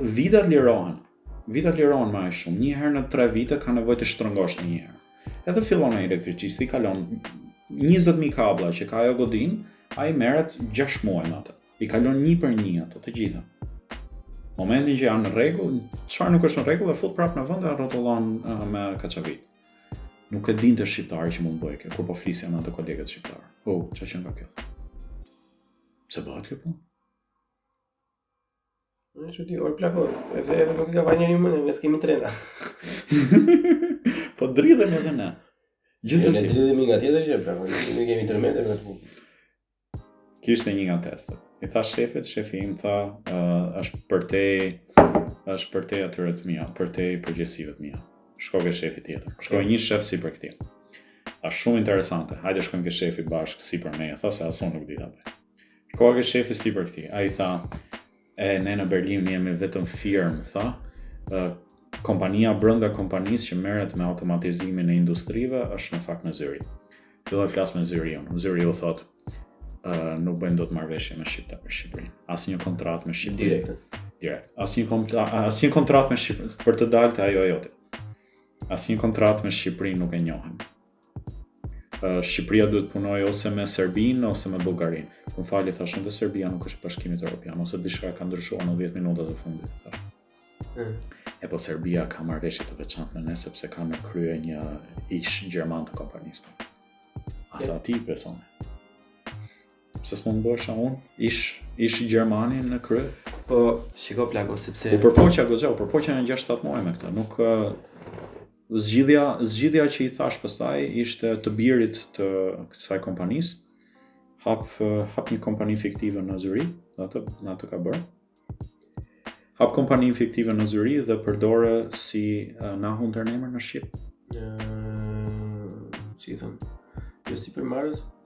Vidat lirohen. Vidat lirohen me aq shumë. Një herë në 3 vite ka nevojë të shtrëngosh një herë. Edhe fillon ai elektricisti kalon 20000 kabllo që ka ajo godinë, ai merret 6 muaj me atë. I kalon një për një ato të gjitha. Momentin që janë në rregull, çfarë nuk është në rregull e fut prapë në vend e rrotullon uh, me kaçavidë. Nuk e dinte shqiptari që mund të bëjë kjo, kur po flisja me ato kolegët shqiptarë. Po, o, çfarë qenka kjo? Si bëhet kjo punë? Në qytet, ore plako, edhe edhe nuk i ka pa njeri më, ne s'kemi trena. po dridhemi edhe ne. Gjithsesi. Ne dridhemi nga tjetër gjë, plako, ne kemi tërmete me të Kjo ishte një nga testet. I thashë shefit, shefi im tha, uh, është përtej, është përtej atyre të mia, përtej përgjegjësive të mia. Shko ke shefi tjetër. Shko një shef sipër këtij. A shumë interesante, hajde shkojmë ke shefi bashkë sipër meje, tha se as unë nuk di ta bëj. Shkova ke shefi sipër këtij, ai tha, e ne në Berlin jemi vetëm firmë, tha, kompania brenda kompanisë që merret me automatizimin e industrive është në fakt në Zyrih. Filloj flas me Zyrihun, Zyrihu thotë, nuk bëjmë dot marrëveshje me Shqipta për Shqipërinë. Asnjë kontratë me Shqipërinë. Direkt. Direkt. Asnjë kontra, asnjë kontratë me Shqipërinë, për të dalë te ajo e jotja. Asnjë kontratë me Shqipërinë nuk e njohim. Shqipëria duhet të punojë ose me Serbinë ose me Bullgarinë. Më fal i thashë edhe Serbia nuk është Bashkimi Evropian, ose diçka ka ndryshuar në 10 minuta të fundit thashë. Mm. E po Serbia ka marrëveshje të veçantë me ne sepse ka në krye një ish gjerman të kompanisë tonë. Asa ti i personi. Pse s'mund bëhesha unë, ish, ish gjermani në krye. Po, shiko plako, sepse... U përpoqja, gëgja, u përpoqja në 6-7 muaj me këta, nuk... Zgjidhja, zgjidhja që i thashë pastaj ishte të birit të kësaj kompanisë, hap hap një kompani fiktive në Zyrih, domethënë atë ka bërë. Hap kompani fiktive në Zyrih dhe përdore si uh, Nachunternehmer në shqip. Uh, si i thonë? Jo sipërmarrës,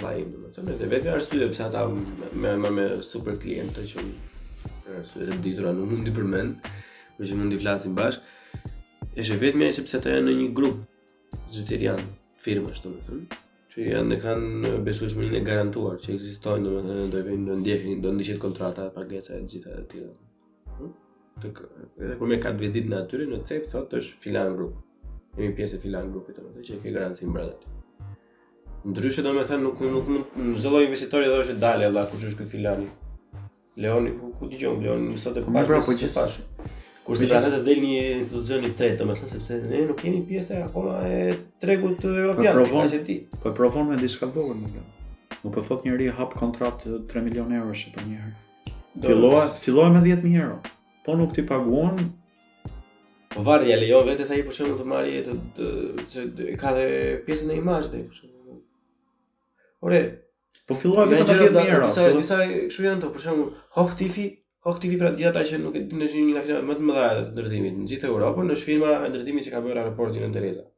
Vajim, domethënë, dhe e vetmja arsye pse ata me më me super klientë që për arsye të ditura nuk mund t'i përmend, por që mund t'i flasim bashkë. Është vetëm sepse ata janë në një grup zviceran firmash, domethënë, që janë ne kanë besueshmërinë e garantuar që ekzistojnë, domethënë, do të vijnë në ndjekje, do ndiqet kontrata, pagesa e gjitha të tjerat. Hm? Të edhe kur merr kartëvizitën aty në cep thotë është filan grup. Jemi pjesë e filan grupit, domethënë, që ke garancinë brenda. Ndryshe domethënë nuk nuk mund në çdo lloj investitori do thotë dale vëlla kush është ky filani. Leoni ku, ku dëgjon Leoni më sot e po, pash. Pra po gjithash. Kur si kanë të del një institucion i tretë, domethënë sepse ne nuk jemi pjesë akoma e tregut evropian, po provon se ti. Po provon me diçka të vogël domethënë. Nuk po thotë njeri hap kontratë 3 milionë euro përnjëherë. Filloje, filloje me 10000 euro. Po nuk t'i paguan, Po varet, ja lejon vetes ai për shembull të marrë jetë të se ka dhe pjesën e imazhit për shembull. Ore, po filloje vetëm 10 mijë. Disa disa kështu janë ato, për shembull, Hochtiefi, Hochtiefi për gjithë ata që nuk e dinë është një nga firmat më të mëdha të ndërtimit në gjithë Europën, është firma e ndërtimit që ka bërë aeroportin Nënë Tereza.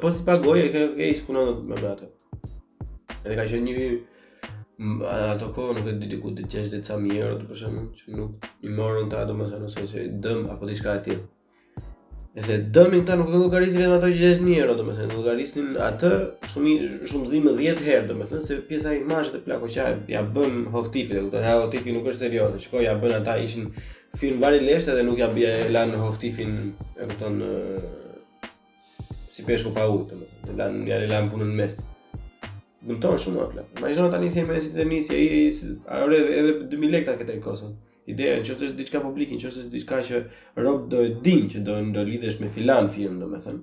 po s'i pagoi e ke ke s'punon do të më bëj atë. Edhe ka qenë një ato kohë nuk e di diku te 6 e ca mijë, domethënë nuk që nuk i morën këta domethënë ose që dëm apo diçka e tillë. Edhe dëmin këta nuk e llogarisin vetëm ato 6 mijë, domethënë llogarisin atë shumë shumëzim 10 herë, domethënë se pjesa e imazhit të plako që ja bën Hochtiefit, do të thotë Hochtiefi nuk është serioz, shiko ça bën ata ishin Firmë vari lesht edhe nuk ja bie e lanë Hochtiefin e këton në... si peshku pa ujë, domethënë lanë, ja e lanë punën në mes. Dëmton shumë o plako. Imagjino tani si e mesit e njësi e i, a ure edhe, edhe 2000 lek ta këta i kosën. Ideja, në qoftë se është diçka publike, qoftë se është diçka që robi do e din që do, do lidhesh me filan firmë, domethënë.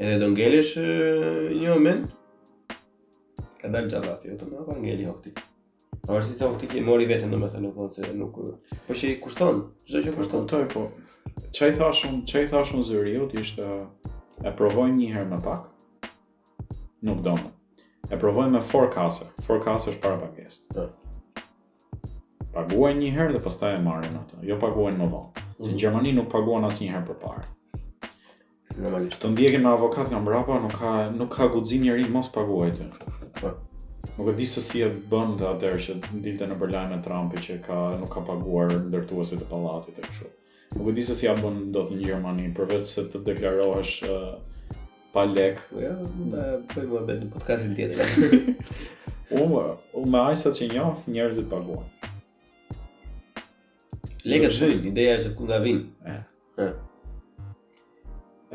Edhe do ngelesh një moment, ka dalë gjallë atë, jo të më, pa ngeli Hochtiefi. A vërsi sa u ti mori veten domethënë, po se nuk... Po që i kushton, çdo që kushton. Toj, po, çai thashë unë, çai thashë unë njeriut ishte e provojmë një herë me pak, nuk donë. E provojmë me Vorkasse, Vorkasse është parapagesë. Po. Paguajnë një herë dhe pastaj e marrin atë, jo paguajnë më vonë. Mm. Se në Gjermani nuk paguajnë asnjëherë përpara. Normalisht. Të ndjekin me avokat nga mbrapa, nuk ka nuk ka guxim njeri mos paguaj ty. Po. Nuk e di se si e bënte atëherë që dilte nëpër lajme Trumpi që ka nuk ka paguar ndërtuesit e pallatit e kështu. Nuk e di se si ja bën dot në Gjermani, përveç se të deklarohesh uh, pa lek. Po ja, mund ta bëjmë vërtet në podcastin tjetër. Unë, unë me aq sa që njoh, njerëzit paguan. Lekët vijnë, ideja është ku nga vijnë. Ëh.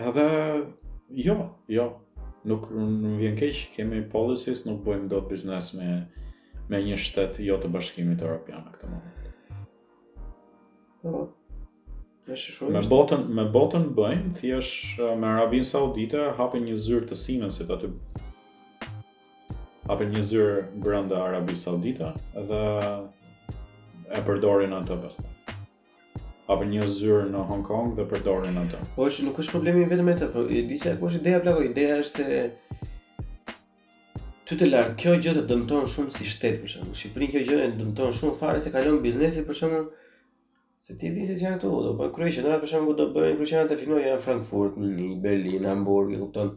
Edhe jo, jo. Nuk më vjen keq, kemi policies, nuk bëjmë dot biznes me me një shtet jo të Bashkimit Evropian në këtë moment. Po. Me botën, me botën bëjmë, thjesht me Arabinë Saudite hapin një zyrë të Siemens-it aty hapin një zyrë brenda Arabisë Saudite dhe e përdorin atë pastaj. Hapin një zyrë në Hong Kong dhe përdorin atë. Po është nuk është problemi vetëm atë, po e di se ku është ideja plako, ideja është se ty të lartë, kjo gjë të dëmton shumë si shtet për shembull. Shqipërinë kjo gjë e dëmton shumë fare se kalon biznesi për shembull se ti e di se janë këtu, do po kryeqendra për shembull do bëjnë kryeqendra të fillojnë Frankfurt, Munich, Berlin, Hamburg, e kupton?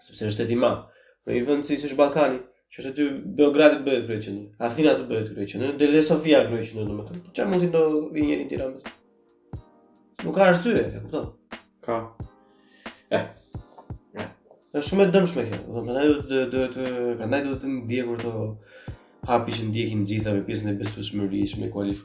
Sepse është shtet i madh. Në një vend si është Ballkani, që është aty Beogradi bëhet kryeqendër, Athina të bëhet kryeqendër, dhe dhe Sofia kryeqendër domethënë. Po çfarë mund të vinë në Tiranë? Nuk ka arsye, e kupton? Ka. Eh. Eh. Është shumë e dëmshme kjo. Do të thotë do do të prandaj duhet ndjekur këto hapa që ndjekin gjitha me pjesën e besueshmërisë, me kualif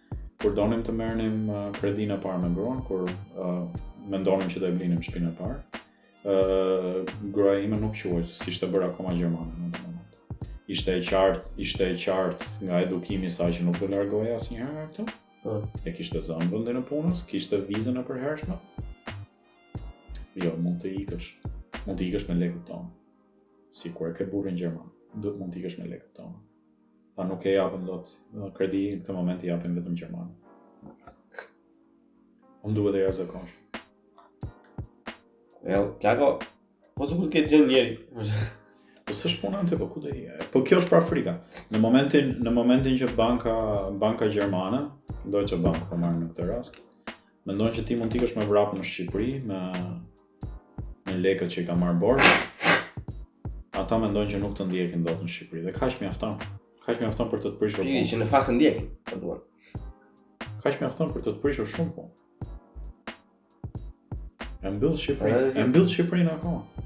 Kur donim të merrnim kredinë e parë me gruan, kur uh, mendonim që do e blinim shtëpinë e parë, ë uh, gruaja ime nuk quhej se s'ishte bërë akoma gjermane në atë moment. Ishte e qartë, ishte e qartë nga edukimi saj që nuk do largohej asnjëherë nga këtu. Po. E kishte zënë vendin e punës, kishte vizën e përhershme. Jo, mund të ikësh. Mund të ikësh me lekët tona. Sikur e ke burrin gjerman, do të mund të ikësh me lekët tona. Pa nuk e japën dot kredi në këtë moment i japën vetëm gjermanëve. Unë duhet e jasë zakonsh. E, plako, po së këtë këtë gjënë njeri. Po s'është puna të, po ku të i e. Po kjo është pra frika. Në momentin, në momentin që banka, banka Gjermane, Deutsche Bank, po marr në këtë rast, Mendon që ti mund të ikësh me vrap në Shqipëri me me lekët që i ka marrë borxh. Ata mendojnë që nuk të ndjekin dot në Shqipëri dhe kaq mjafton. Kaq mjafton për të të prishur. Ti që në fakt të ndjekin, po s'duan. Kaq mjafton për të të prishur shumë po. E mbyll Shqipërinë, e mbyll Shqipërinë akoma.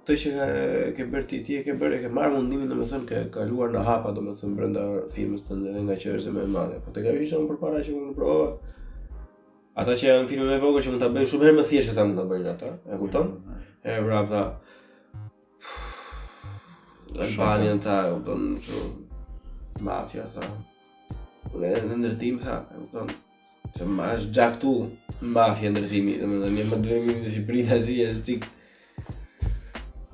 Këtë që ka, ke bërë ti, ti e ke bërë, e ke marrë mundimin, domethënë ke kaluar ca hapa, domethënë brenda firmës tënde nga që është më e madhe. Po te ka ishte unë përpara që unë provova. Ata që janë firma më të vogla që mund ta bëjnë shumë herë më thjesht se sa mund ta bëjnë ata, e kupton? Mm. E vërteta. Albanian, tha, e kupton, mafia tha. Në ndërtim tha, e kupton? Që është ekzakt mafie ndërtimi, dhe më dhe një më dërimi në Shqipëri të zi, është qik.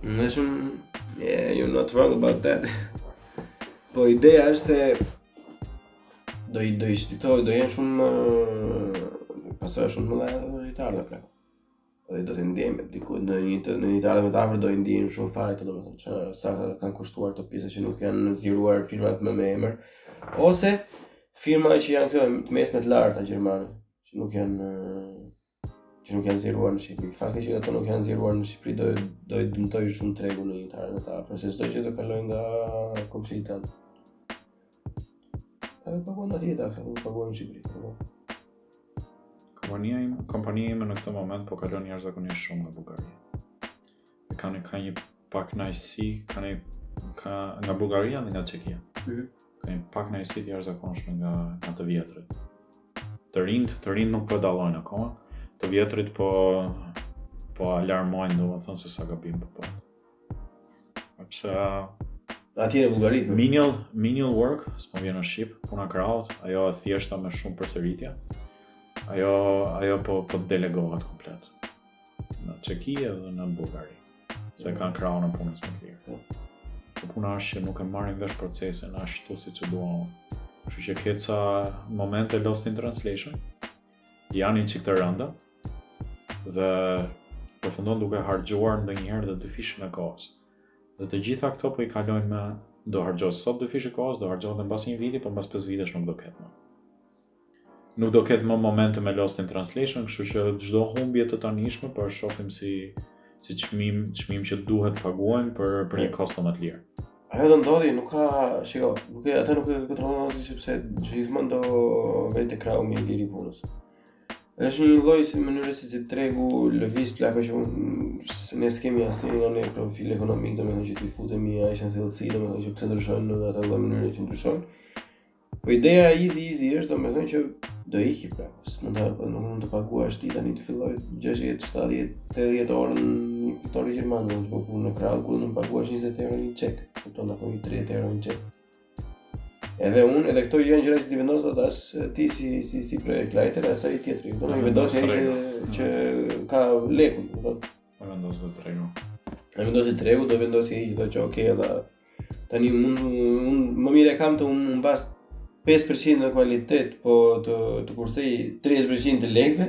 Në shumë, yeah, you're not wrong about that. Po ideja është se do i do i shtitoj, do jenë shumë pasojë shumë më dhe rritarë dhe pra. Dhe do t'i ndjejmë diku në një të në një të ardhme të afërt do i ndjejmë shumë fare këto domethënë që sa kanë kushtuar këto pjesa që nuk janë zgjeruar firmat me me emër ose firma që janë këto të mesme të larta gjermane që nuk janë që nuk janë zgjeruar në Shqipëri. Fakti që ato nuk janë zgjeruar në Shqipëri do do i dëmtojë shumë tregun në një të ardhme të afërt, se çdo gjë do kalojë nga komshinjtë A e paguan atje taksën apo e paguan në Shqipëri? Po. Kompania ime, kompania ime në këtë moment po kalon jashtëzakonisht shumë nga Bullgaria. E kanë ka një pakënaqësi, ka një ka nga Bullgaria dhe nga Çekia. Mm -hmm. Ka një pakënaqësi të jashtëzakonshme nga nga të vjetrit. Të rinjt, të rinjt nuk po e dallojnë akoma. Të vjetrit po po alarmojnë, domethënë se sa gabim po bëjnë. Pse ata në Bulgari për menial, menial work, s'po vjen në Shqipëri puna e krahut, ajo e thjeshta me shumë përsëritje. Ajo, ajo po, po delegohet komplet. Në Çeki edhe në Bulgari. Se mm. e kanë krahun e punës më të lirë. Po. po puna është që nuk e marrin vesh procesin ashtu siç e dua unë. Kështu që ke ca momente lost in translation. Janë një çik të rënda, Dhe përfundon duke harxhuar ndonjëherë dhe dyfishin e kohës. Dhe të gjitha këto po i kalojnë me do harxhohet sot dyfishi i kohës, do harxhohet dhe mbas një viti, po mbas 5 vitesh nuk do ketë më. Nuk do ketë më momente me Lost in Translation, kështu që çdo humbje të tanishme po e shohim si si çmim, çmim që duhet paguajmë për për një kosto më të lirë. Ajo do ndodhi, nuk ka, shiko, nuk e, atë nuk e kontrollon atë sepse gjithmonë do vejë te krahu më i lirë i punës. Është një lloj si mënyrë si si tregu lëviz plako që ne s'kemi asnjë nga ne profil ekonomik, domethënë që t'i futemi aq në thellësi, domethënë që pse ndryshojnë në atë lloj mënyre që ndryshojnë. Po ideja e izi izi është domethënë që do hipi pra, s'mund të po nuk mund të paguash ti tani të filloj 60, 70, 80 orën një punëtor gjerman, do të bëj punë krahu ku nuk paguash 20 euro një çek, kupton apo 30 euro një çek. Edhe ëm, edhe këto janë gjëra që s'i vendos dot as ti si si si projektleiter as ai tjetri. Do të vendos ai që, që ka lekun, do të thotë. E vendos tregu. E vendos tregu, do vendos ai që thotë ok, edhe tani unë un, më mirë e kam të humbas 5% në kualitet, po të të kursejë 30% të lekëve.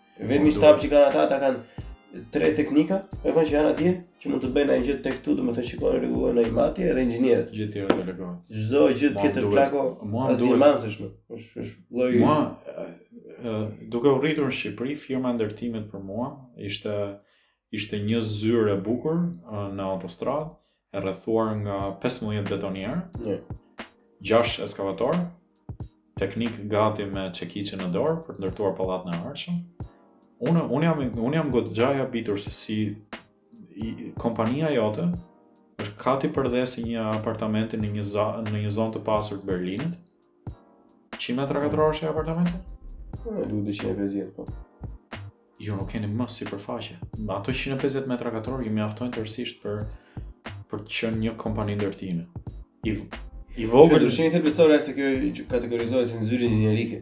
Vetmi staf që kanë ata ata kanë tre teknikë, e kanë që janë atje që mund të bëjnë ndonjë gjë tek-tuk, domethënë shikojnë rregullojnë ndonjë matje edhe inxhinierët. Gjë tjetër delegon. Çdo gjë tjetër plako as i mban njeri më. Është është lloj Mua duke u rritur në Shqipëri, firma e ndërtimit për mua ishte ishte një zyrë e bukur në autostradë e rrethuar nga 15 betonierë, yeah, 6 eskavatorë, teknikë gati me çekiçe në dorë për të ndërtuar pallatin e ardhshëm. Unë unë jam unë jam goxha i habitur se si i, kompania jote është kati përdhesi një apartamenti në një zonë në një zonë të pasur të Berlinit. Ç'metra katror është ai apartamenti? E, duhet njëqind e pesëdhjetë, po. Ju nuk keni më sipërfaqe. Ato 150 metra katror ju mjaftojnë tërësisht për, për të qenë një kompani ndërtimi. I, i vogël... Që të shihet. Besoj se kjo kategorizohet si një zyrë inxhinierike.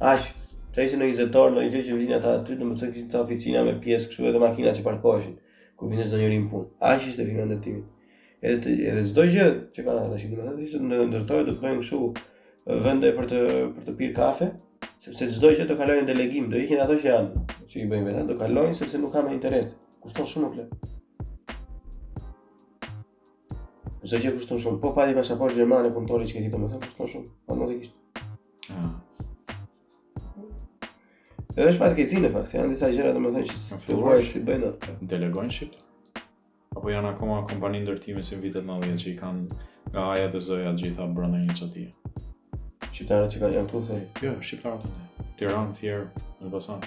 Aq, ishte një zetor, një gjë që vinë ata aty, do më thënë kishin ato oficina me pjesë, kështu edhe makina që parkoheshin, ku vinte çdo njeri në punë. Aq ishte firma e ndërtimit. Edhe, të, edhe çdo gjë që ka në shikë, në ishte në ndërtojë, do të bëjnë kështu vende për të, për të pirë kafe, sepse çdo gjë do kalojë në delegim, do ikin ato që janë, që i bëjnë vetë, do kalojnë sepse nuk ka më interes. Kushton shumë më Çdo gjë kushton shumë. Po pati pasaportë gjermane punëtori që ke ti domethënë kushton shumë. Po nuk e kish. Ah. Edhe është fatkeqësi në fakt, janë disa gjëra domethënë që të huajt s'i bëjnë atë. Delegojnë shqipot? Apo janë akoma kompani ndërtimi si në vitet nëntëdhjetë që i kanë nga a-ja te zh-ja gjitha brënda një çatie? Shqiptarët që ka janë këtu thua ti? Jo, shqiptarët të thëri. Tiranë, Fier, Elbasan.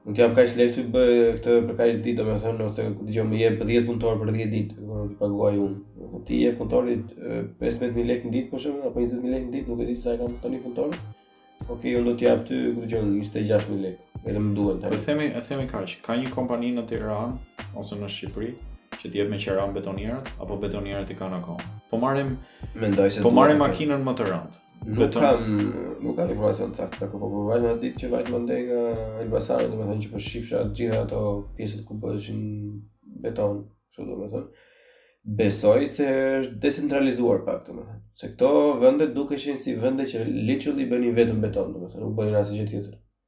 Unë të jap kaq lekë të bësh këtë për kaq ditë, domethënë ose ku di gjë më jep 10 punëtor për 10 ditë, do t'i paguaj unë. Po ti jep punëtorit 15000 lekë në ditë për shembull apo 20000 lekë në ditë, nuk e di sa e kam tani punëtorin. Ok, unë do të jap ty, ku di gjë 26000 lekë, edhe më duhen tani. Po themi, e themi kaq, ka një kompani në Tiranë ose në Shqipëri që të jep me qera betonierët apo betonierët i kanë akoma. Po marrim mendoj se po marrim makinën më të rëndë. Nuk kam, nuk kam informacion të saktë, po po vajtëm atë ditë që vajtëm andej nga Elbasani, domethënë që po shifsha të gjitha ato pjesët ku bëheshin beton, kështu domethënë. Besoj se është decentralizuar pak domethënë, se këto vende dukeshin si vende që literally bënin vetëm beton, domethënë nuk bënin asgjë tjetër.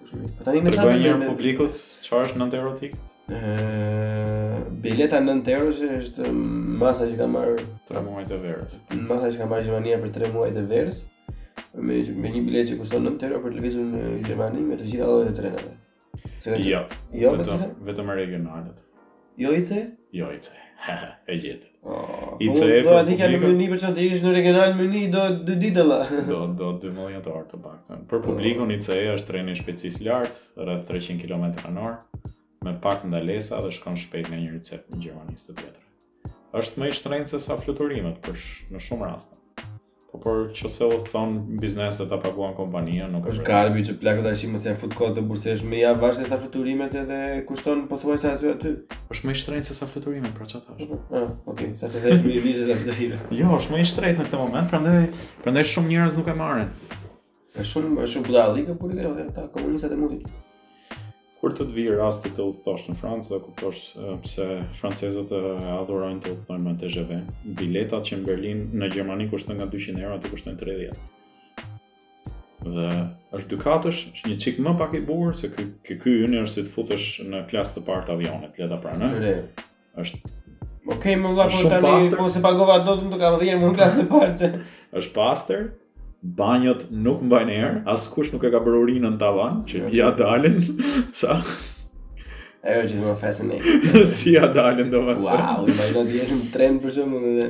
Pushimi. Po tani më thoni publikut? Çfarë është 9 euro tik? Ëh, bileta 9 euro është masa që ka marrë 3 muaj të verës. Masa që ka marrë Gjermania për 3 muajt e verës. Me me një biletë që kushton 9 euro për të lëvizur në Gjermani me të gjitha llojet e trenave. Jo, jo vetëm vetëm regionalet. Jo ICE? Jo ICE. e gjetë. Oh, ICE po atë kja në mend për që të ishte në regional më do dy ditë la. do, do dy muaj të ardhur të paktën. Për publikun ICE është treni i shpejtësisë së lartë, rrëth 300 km në orë, me pak ndalesa dhe shkon shpejt nga njëri cep i Gjermanisë te tjetri. është më i shtrenjtë se sa fluturimet për sh në shumë raste. Po por në qoftë se udhëton biznes dhe ta paguan kompania, nuk është garbi që plakët tash mos e fut kohë të bursesh më i avashtë sesa fluturimet edhe kushton pothuajse aty aty. Është më i shtrenjtë se sa fluturimet, pra çfarë thashë? Ah, okay, thashë se është më i lirë se sa fluturimet. jo, është më i shtrenjtë në këtë moment, prandaj prandaj shumë njerëz nuk e marrin. Është shumë është shumë budallike politika e këta komunistat e mundit. Kur do të vijë rasti të udhëtosh në Francë, do kuptosh pse francezët e adhurojnë të udhëtojnë me TGV. Biletat që në Berlin, në Gjermani kushtojnë nga 200 euro, aty kushtojnë 30. Dhe është dy katësh, është një çik më pak i bukur se ky ky ky yni është si të futesh në klasë të parë të avionit, le ta pranoj. Është Ok, më vla po tani po se pagova dot më të kam dhënë në klasë të parë. Është pastër. Banjot nuk mbajnë erë, askush nuk e ka bërë urinën në tavan, që okay. ja dalin. Ça? Ajo që do të fasen ne. Si ja dalin domethënë. Wow, më vjen të jeshim trend për shkakun edhe.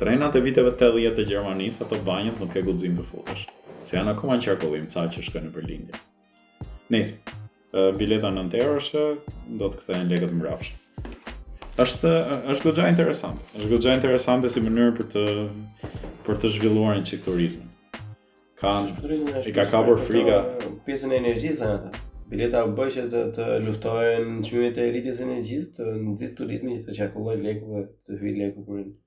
Trenat e viteve 80 të Gjermanisë, ato banjot nuk ke guxim të futesh. Se janë akoma në qarkullim, ca që shkojnë në Berlin. Nëse bileta 9 euro është, do të kthehen lekët mbrapsht. Është është goxha interesante. Është goxha interesante si mënyrë për të për të zhvilluar një çik turizmin. Ka i ka kapur frika pjesën e energjisë atë. Bileta u bë që të, të luftohen çmimet e rritjes së energjisë, të nxit turizmin që të qarkullojë leku dhe të hyjë leku kur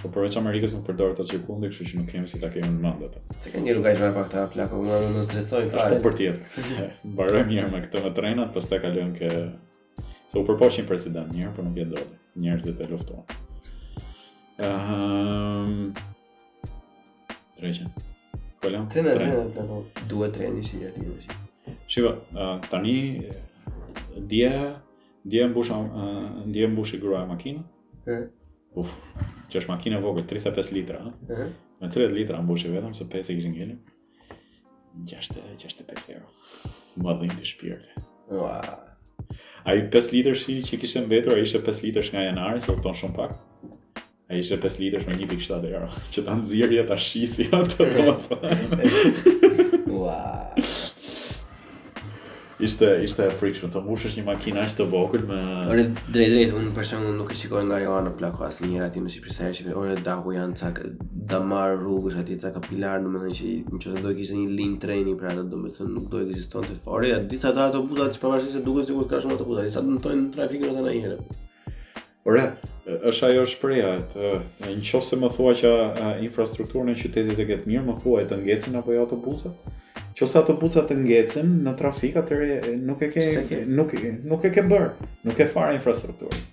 Po përveç Amerikës nuk përdor atë asgjëkundi, kështu që nuk kemi si ta kemi në mend atë. Se ka një rrugë më pak ta plako, më më stresojnë fare. Është për tjetër. Mbaroj mirë me këtë me trenat, pastaj kalojmë ke se u përpoq një president mirë, por nuk e do. Njerëzit e luftuan. Ehm. Um, Rejën. Kolam. Trena, trena, trena. Duhet treni si ja ti vesh. Shiva, uh, tani dje dje mbusham uh, dje mbushi gruaja makinë. Uf, që është makinë e vogël, 35 litra, ha? Uh -huh. Me 30 litra mbushe vetëm se 5 i kishin ngelë. 65 euro. Madhënti shpirti. Ua. Ai 5 litërshi që kishte mbetur, ai ishte 5 litërsh nga janari, se kupton shumë pak. Ai ishte 5 litërsh me 1.7 euro, që ta nxirrje ta shisje atë. Ua. Ishte ishte e frikshme të mbushësh një makinë aq të vogël me Ore drejt drejt unë për shembull nuk e shikoj nga joana në plako asnjëherë aty në Shqipëri sa herë që ore daku janë ca damar rrugësh aty ca kapilar domethënë qoftë se do të kishte një linjë treni për atë domethënë nuk do ekzistonte fare ja disa ato autobusa që pavarësisht se duket sikur ka shumë autobusa disa dëmtojnë trafikun edhe ndonjëherë Ore, është ajo shprehja, të në në qoftë se më thua që infrastrukturën e qytetit e ke të mirë, më thuaj të ngecin apo jo autobusat? Qoftë se autobusat të ngecin në trafik, atëre nuk e ke, ke? Nuk, nuk e ke bërë, nuk e ke fare infrastrukturën.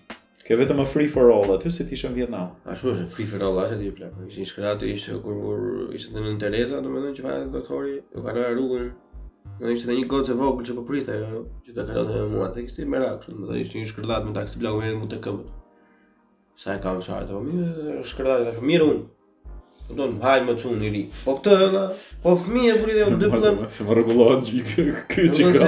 Ke vetëm më free for all aty si të ishe në Vietnam. Ashtu është, free for all aty ti plak. Ishin shkërdhatat, ishte kur kur ishte Nënë Tereza, domethënë që vajta te doktori, po kaloja rrugën Do ishte një gocë e vogël që po priste ajo që ta kalonte me mua, se kishte merak shumë, domethënë ishte një shkërdhat me taksi bllokoi mua te këmbët. Sa e kam sharë, po mirë, shkërdhatë mirë unë. Po do thotë jam çun i ri. Po këtë ëna, po fëmijën ku e pret ti plak. Se më rregullohet ky çikë.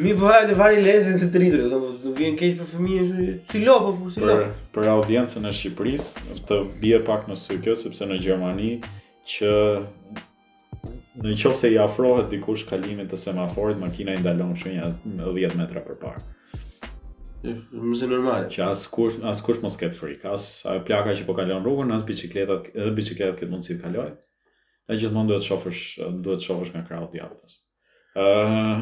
Mi po hajde vari lezën të rritur, do të do vijë keq për fëmijën, sidomos për si lo. Për për audiencën e Shqipërisë, të bie pak në sy kjo sepse në Gjermani që Në qoftë se i afrohet dikush kalimit të semaforit, makina i ndalon shumë 10 metra përpara. Më se normal. Që askush, askush mos ketë frikë. As ajo plaka që po kalon rrugën, as bicikletat, edhe bicikletat kenë mundësi të kalojnë. E gjithmonë duhet të shofësh, duhet të shofësh nga krahu i djathtë Ëh,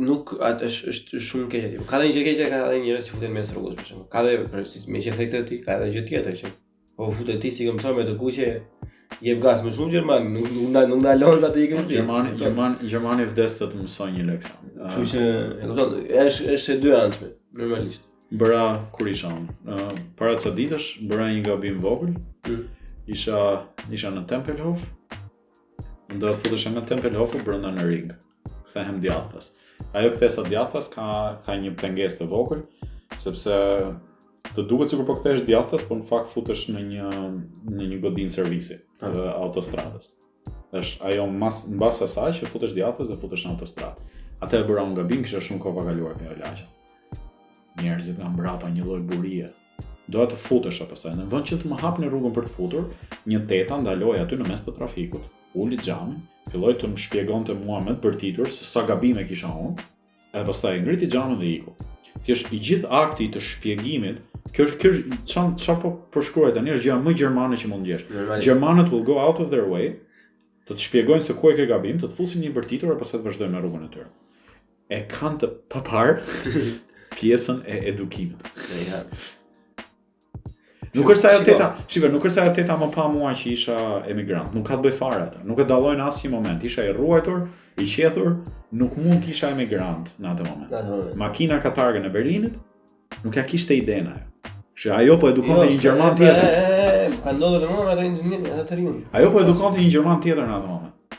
nuk aty është është shumë keq aty. Ka dhe një gjë keqe, ka dhe njerëz që futen mes rrugës për shembull. Ka dhe për si me qenë këtu ti, ka dhe gjë tjetër që po futet ti si këmbësor me të kuqe. Jep gaz më shumë gjermani, nuk nuk ndal nuk ndalon sa të ikë në shtëpi. Gjermani, gjermani, gjermani vdes të të mësojë një leksion. Kështu që, e kupton, është është e dyanshme, normalisht. Bëra kur isha unë, uh, para ca ditësh bëra një gabim të vogël. Mm. Isha isha në Tempelhof, Unë do të futesha nga Tempelhofi brenda në ring. Kthehem djathtas. Ajo kthesa djathtas ka ka një pengesë të vogël, sepse të duket sikur po kthehesh djathtas, por në fakt futesh në një në një godinë servisi të ah. autostradës. Është ajo mas mbas asaj që futesh djathtas dhe futesh në autostradë. Atë e bëra unë gabim, kisha shumë kohë pa kaluar këto lagje. Njerëzit nga mbrapa një lloj borie, doja të futesha pastaj. Në vend që të më hapnin rrugën për të futur, një teta ndaloi aty në mes të trafikut, uli xhamin, filloi të më shpjegonte mua me të bërtitur se sa gabime kisha unë, edhe pastaj ngriti xhamin dhe iku. Thjesht i gjithë akti i shpjegimit, kjo është kjo është ça çfarë po përshkruaj tani është gjëja më gjermane që mund të gjesh. Gjermanët will go out of their way të të shpjegojnë se ku e ke gabim, të të fusin një të bërtitur e pastaj të vazhdojnë me rrugën e tyre. e kanë të paparë pjesën e edukimit. Ja. Nuk është ajo teta, shiko, nuk është ajo teta më pa mua që isha emigrant. Nuk ka të bëjë fare me atë. Nuk e dalloi në asnjë moment. Isha i rruajtur, i qethur, nuk mund të isha emigrant në atë moment. Makina ka targën e Berlinit, nuk ja kishte idenë ajo. Që ajo po edukonte jo, një gjerman tjetër. Ka ndodhur me atë inxhinier, atë riun. Ajo po edukonte një gjerman tjetër në atë moment.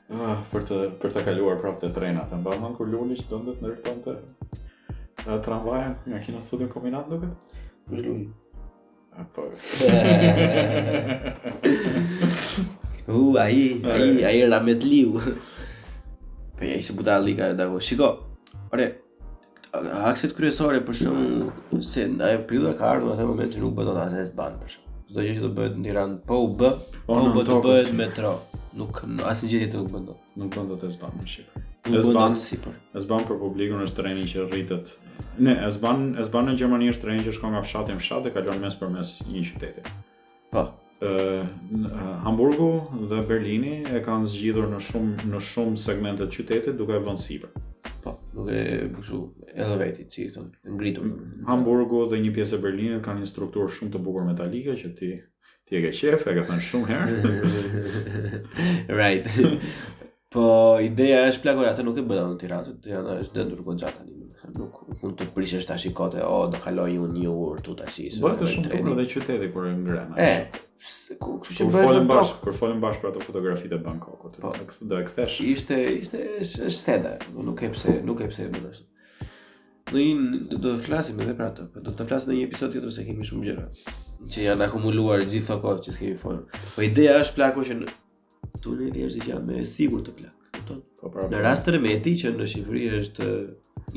Ah, për të për ta kaluar prapë te trenat, e mban mend kur Luli që donte të ndërtonte uh, tramvajin nga Kinostudio Kombinat duke? Kush Luli? Apo. U, ai, ai, ai Rametliu. Po ja ishte buta lika e dako. Shiko. Ore, Akset kryesore për shembull se në e prilë ka ardhur në atë moment që nuk bën dot as S-Bahn për shembull. Çdo gjë që do bëhet në Tiranë, po u bë, po u bë do bëhet metro. Nuk, asnjë gjë tjetër nuk bën dot. Nuk bën dot S-Bahn në Shqipëri. Nuk bën dot sipër. S-Bahn për publikun është treni që rritët. Ne, S-Bahn në Gjermani është treni që shkon nga fshati në fshat e kalon mes për mes një qyteti. Po. Hamburgu dhe Berlini e kanë zgjidhur në shumë në shumë segmente të qytetit duke e vënë sipër. Po, duke kështu elevated, si thonë, ngritur. Hamburgu dhe një pjesë e Berlinit kanë një strukturë shumë të bukur metalike që ti ti e ke qef, e ke thënë shumë herë. right. Po ideja është plako atë nuk e bën dot në Tiranë, se Tirana është dendur goxha tani. Nuk mund të prishësh tash kote, o do kaloj unë një orë tu tash. Bëhet shumë bukur dhe qyteti kur e ngrenë. E, kështu që bëhet. Folëm bashkë, kur folëm bashkë për ato fotografitë e Bangkokut. Po, do e kthesh. Ishte ishte është stenda, nuk ke pse, nuk ke pse më tash. Do i do të flasim edhe për atë, do të flasim në një episod tjetër se kemi shumë gjëra që janë akumuluar gjithë ato kohë që s'kemi folur. Po ideja është plako që Tuneli është gjëja më e sigurt plak. Kupton? Po pra. Në rast tërmeti që në Shqipëri është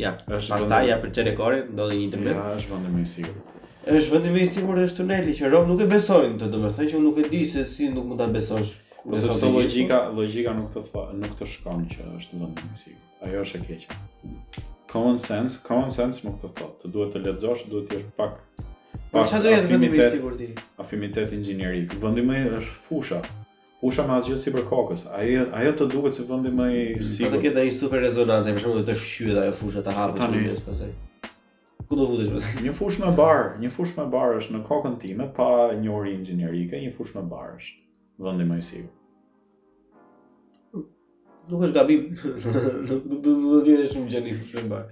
ja, është pastaj ja për çelekore ndodhi një tërmet. Ja, është vendi më i sigurt. Është vendi më i sigurt është tuneli që robt nuk e besojnë dot domethënë që nuk e di se si nuk mund ta besosh. Kurse logjika, logjika nuk të thotë, nuk të shkon që është vendi më i sigurt. Ajo është e keqe. Common sense, common sense nuk të thotë, të duhet të lexosh, duhet të jesh pak pak Po çfarë do jetë vendi më i sigurt ti? afinitet inxhinierik. Vendi më i është fusha. Fusha me asgjë sipër kokës. Ajo ajo të duket se vendi më i sigurt. Po të ketë ai super rezonancë, për shembull, do të shqyet ajo fusha të hapet. Tani. shumë mirë, pastaj. Ku do futesh pastaj? Një fushë me bar, një fushë me bar është në kokën time pa njohuri inxhinierike, një fushë me bar është vendi më i sigurt. Nuk është gabim. Nuk do të do të jesh shumë gjeni fushë me bar.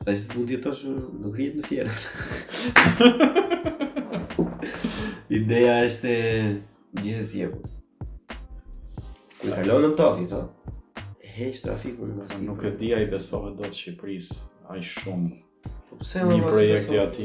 Ta që s'mund të jetosh në krijet në fjera. Ideja është e gjithë tjetërkund. Kur kalon në tokit, o? Heq trafiku në masi. Nuk e di a i besohet dot Shqipërisë aq shumë. Po pse më një projekti aty.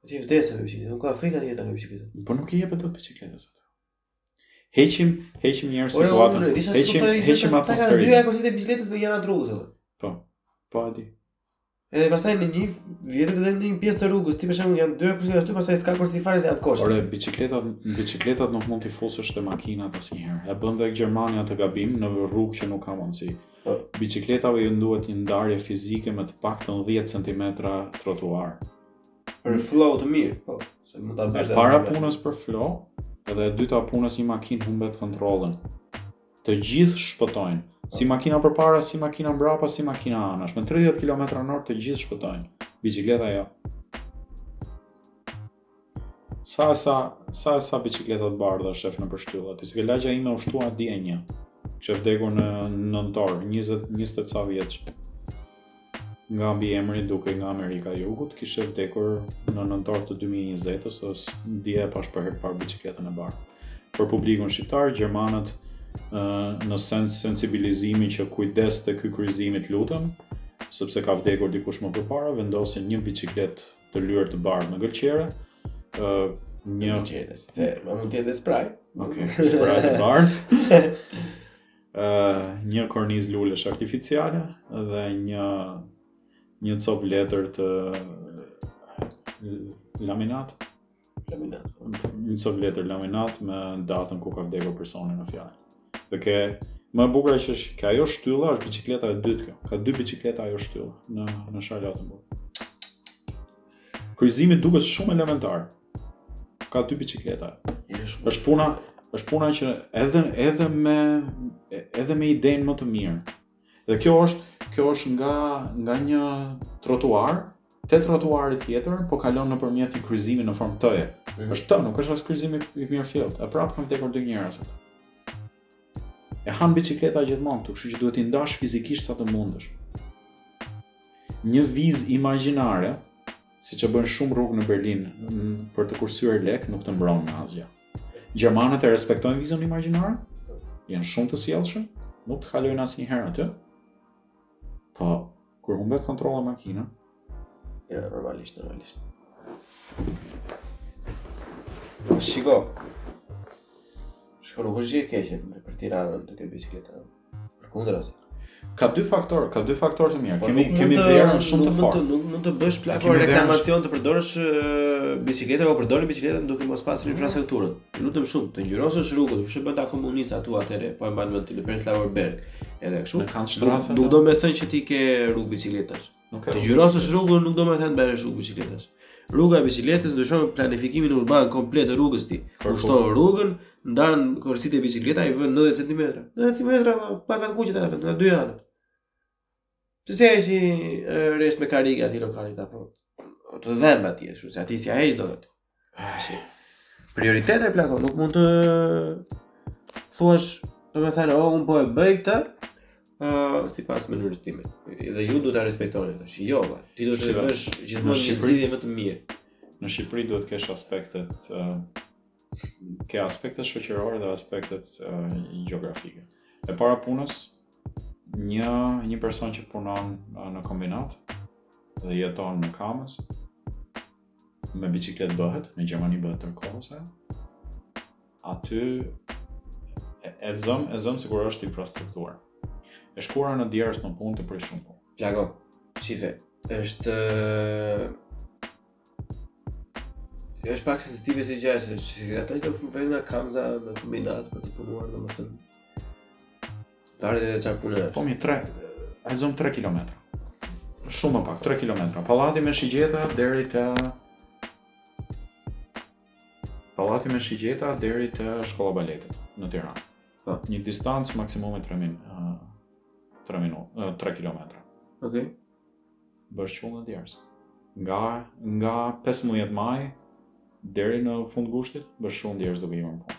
Po ti vdesë me biçikletë, nuk ka frikë atje me biçikletë. Po nuk i jepet dot biçikletës atë. Heqim, heqim një herë situatën. Heqim, heqim atë sferë. Dy korsi të biçikletës më anë rrugës. Po. Po e di. Edhe pastaj në një vjetë dhe në një pjesë të rrugës, ti për shembull janë dy korsi aty pastaj s'ka korsi fare se atë kosh. Ore, biçikletat, biçikletat nuk mund t'i fusësh te makinat asnjëherë. E bën dhe Gjermania atë gabim në rrugë që nuk ka mundësi. Po. Biçikletave u duhet një ndarje fizike me të paktën 10 cm trotuar. për flow të mirë, po, s'e mund ta bësh. E para punës për flow, edhe e dyta punës një makinë humbet kontrollën. Të gjithë shpëtojnë. Si makina përpara, si makina mbrapa, si makina anash. Me 30 km/h të gjithë shpëtojnë. Biçikleta jo. Sa e sa, sa e sa biçikleta të bardha shef nëpër shtylla. Ti s'ke lagja ime u shtua dje një. Kish vdekur në nëntor, 20 20 ca vjeç. nga mbiemri dukej nga Amerika e Jugut, kishte vdekur në nëntor të 2020-s, se dje e pash për herë të parë biçikletën e bardhë. Për publikun shqiptar, gjermanët në sens sensibilizimi që kujdes te ky kryqëzimi, të lutem, sepse ka vdekur dikush më përpara, vendosin një biçiklet të lyer të bardhë me gëlqere, ë një gjeles, se mund të jetë spray. Okej, okay, spray të bardhë. një kornizë lulesh artificiale dhe një një cop letër të laminat. Laminat. Një cop letër laminat me datën ku ka vdekur personi në fjalë. Dhe më e bukura është që ke ajo shtylla është biçikleta e dytë kjo. Ka dy biçikleta ajo shtylla në në Charlottenburg. Kryqëzimi duket shumë elementar. Ka dy bicikleta. Është puna, është puna që edhe edhe me edhe me idenë më të mirë. Dhe kjo është, kjo është nga nga një trotuar te trotuari tjetër, po kalon nëpërmjet një kryqëzimi në formë T-je. Mm -hmm. Është T, nuk është as kryqëzim i mirëfilltë. E prapë kanë vdekur dy njerëz. E han bicikleta gjithmonë këtu, kështu që duhet t'i ndash fizikisht sa të mundësh. Një vizë imagjinare, siç e bëjnë shumë rrugë në Berlin për të kursyer lek, nuk të mbron në asgjë. Gjermanët e respektojnë vizën imagjinare, janë shumë të sjellshëm, nuk të kalojnë asnjëherë aty, po, kur humbet kontrollin makina, edhe normalisht, normalisht. Po, shiko, shiko, nuk është gjë e keqe për Tiranën të ketë bicikleta, Përkundrazi. Ka dy faktorë, ka dy faktorë të mirë. Po kemi kemi verën shumë të fortë. Nuk mund të, mund të bësh plako reklamacion të përdorësh biçikletën apo përdorni biçikletën duke mos pasur infrastrukturën. Lutem shumë, të ngjyrosësh rrugën, siç e bënin komunistët aty atëherë, po e mban mend ti në Prenzlauer Berg. Edhe kështu. Në Kantstrasse. Nuk do me thënë që ti ke rrugë biçikletash. Nuk ka. Të ngjyrosësh rrugën nuk do me thënë bëre rrugë bicikletash. Rruga e bicikletës ndryshon planifikimin urban komplet të rrugës, ti ngushton rrugën, ndan korsitë e bicikleta i vën 90 cm. 90 cm apo pa kanë kuçi ta vënë në dy janë. Ti s'ia heq një rresht me karrige atij lokalit apo të dhëmb atje, kështu se aty si ai do. Ashi. Prioritete plako, nuk mund të thuash, domethënë, oh, unë po e bëj këtë, ë uh, sipas mënyrës time. Dhe ju duhet ta respektoni tash. Jo, va. Ti duhet të bësh gjithmonë një zgjidhje më të mirë. Në Shqipëri duhet të kesh aspektet ë uh, ke aspektet shoqërore dhe aspektet uh, gjeografike. E para punës, një një person që punon uh, në kombinat dhe jeton në Kamëz, me biciklet bëhet, në Gjermani bëhet tërë kohën ajo. Aty e, e zëm, e zëm sikur është infrastruktura. E shkuara me djersë në punë të prish shumë punë. Plako, shife, është është pak sensitive si gjë se ata që venë nga Kamza në Kombinat për të punuar domethënë Varet dhe ça punë është? Po mirë, tre, e zëmë tre kilometra. Shumë më pak, tre kilometra. Pallati me shigjeta deri te... Pallati me shigjeta deri te shkolla e baletit në Tiranë. Po. Një distancë maksimumi 3 min, uh, 3 minuta, uh, 3 kilometra. Okej. Okay. Bëhesh qull në djersë. Nga nga 15 maj deri në fund gushtit, bëhesh qull në djersë duke ikur në punë.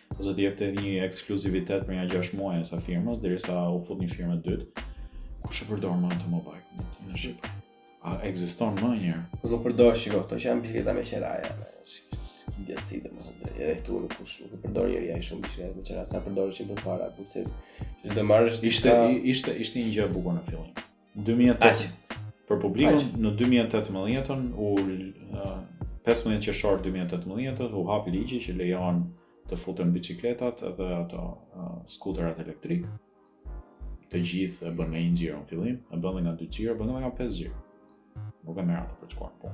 ose të jepte një ekskluzivitet për nja gjashtë muaj asaj firmës derisa u fut një firmë e dytë. Kush e përdor më Mobike? Në Shqipëri. A ekziston më një? Po do përdor shiko këto që janë bisikleta me qeraja. Idiotësi dhe më thotë, edhe këtu nuk është nuk e përdor njeri aq shumë biçikleta me qera, sa përdorej përpara, kurse çdo marrësh ishte ishte ishte një gjë e bukur në fillim. 2008. Për publikun Aq. në 2018-ën u uh, 15 qershor 2018-ën u hap ligji që lejon të futen biçikletat dhe ato uh, skuterat elektrikë. Të gjithë e bënë nga një xhiro në fillim, e bënë nga dy xhiro, bënë nga pesë xhiro. Nuk e merr ato për të shkuar po.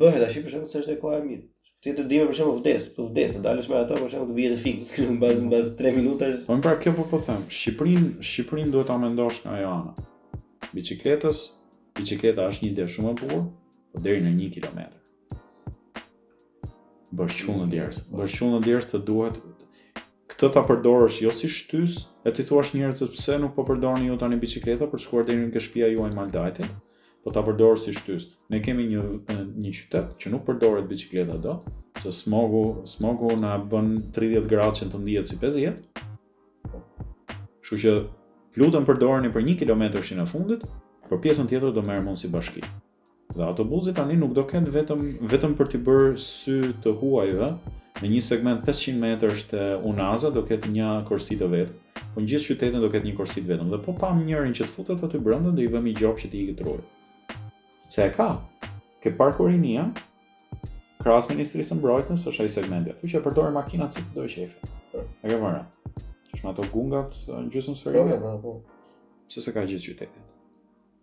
Bëhet tash për shkak se është e koha e mirë. Ti te dimri për shembull vdes, të vdes, të dalësh me ato për shembull të bie të fikë, këtu mbas mbas 3 minutash. Po pra kjo po po them, Shqipërinë, Shqipërinë duhet ta mendosh nga ajo ana. Biçikletës, biçikleta është një ide shumë e bukur, po deri në 1 kilometër. Bëhesh qull në djersë, bëhesh qull në djersë të duhet këtë ta përdorësh jo si shtys, e t'i thuash njerëzit pse nuk po përdorni ju tani biçikleta për të shkuar deri te shtëpia juaj në Mal Dajtit. po ta përdorësh si shtysë. Ne kemi një një qytet që nuk përdoret biçikleta do, se smogu, smogu na bën 30 gradë që të ndihet si 50. Kështu që ju lutem përdoreni për 1 kilometërshin e fundit, por pjesën tjetër do merrem unë si bashki. Dhe autobusi tani nuk do ketë vetëm vetëm për t'i bërë sy të huajve, në një segment 500 metrash te Unaza do ketë një korsi të vetme. Po në gjithë qytetin do ketë një korsi të vetme dhe po pamë njërin që të futet aty brenda do i vëmë një gjobë që t'i ikë truri. Se e ka. Ke Parkun Rinia krahas Ministrisë së Mbrojtjes është ai segmenti. Aty që e përdorin makinat si t'u dojë qejfi. E ke vënë. Është me ato gungat gjysmë sferike. Po, po, po. Pse s'e ka gjithë qytetin.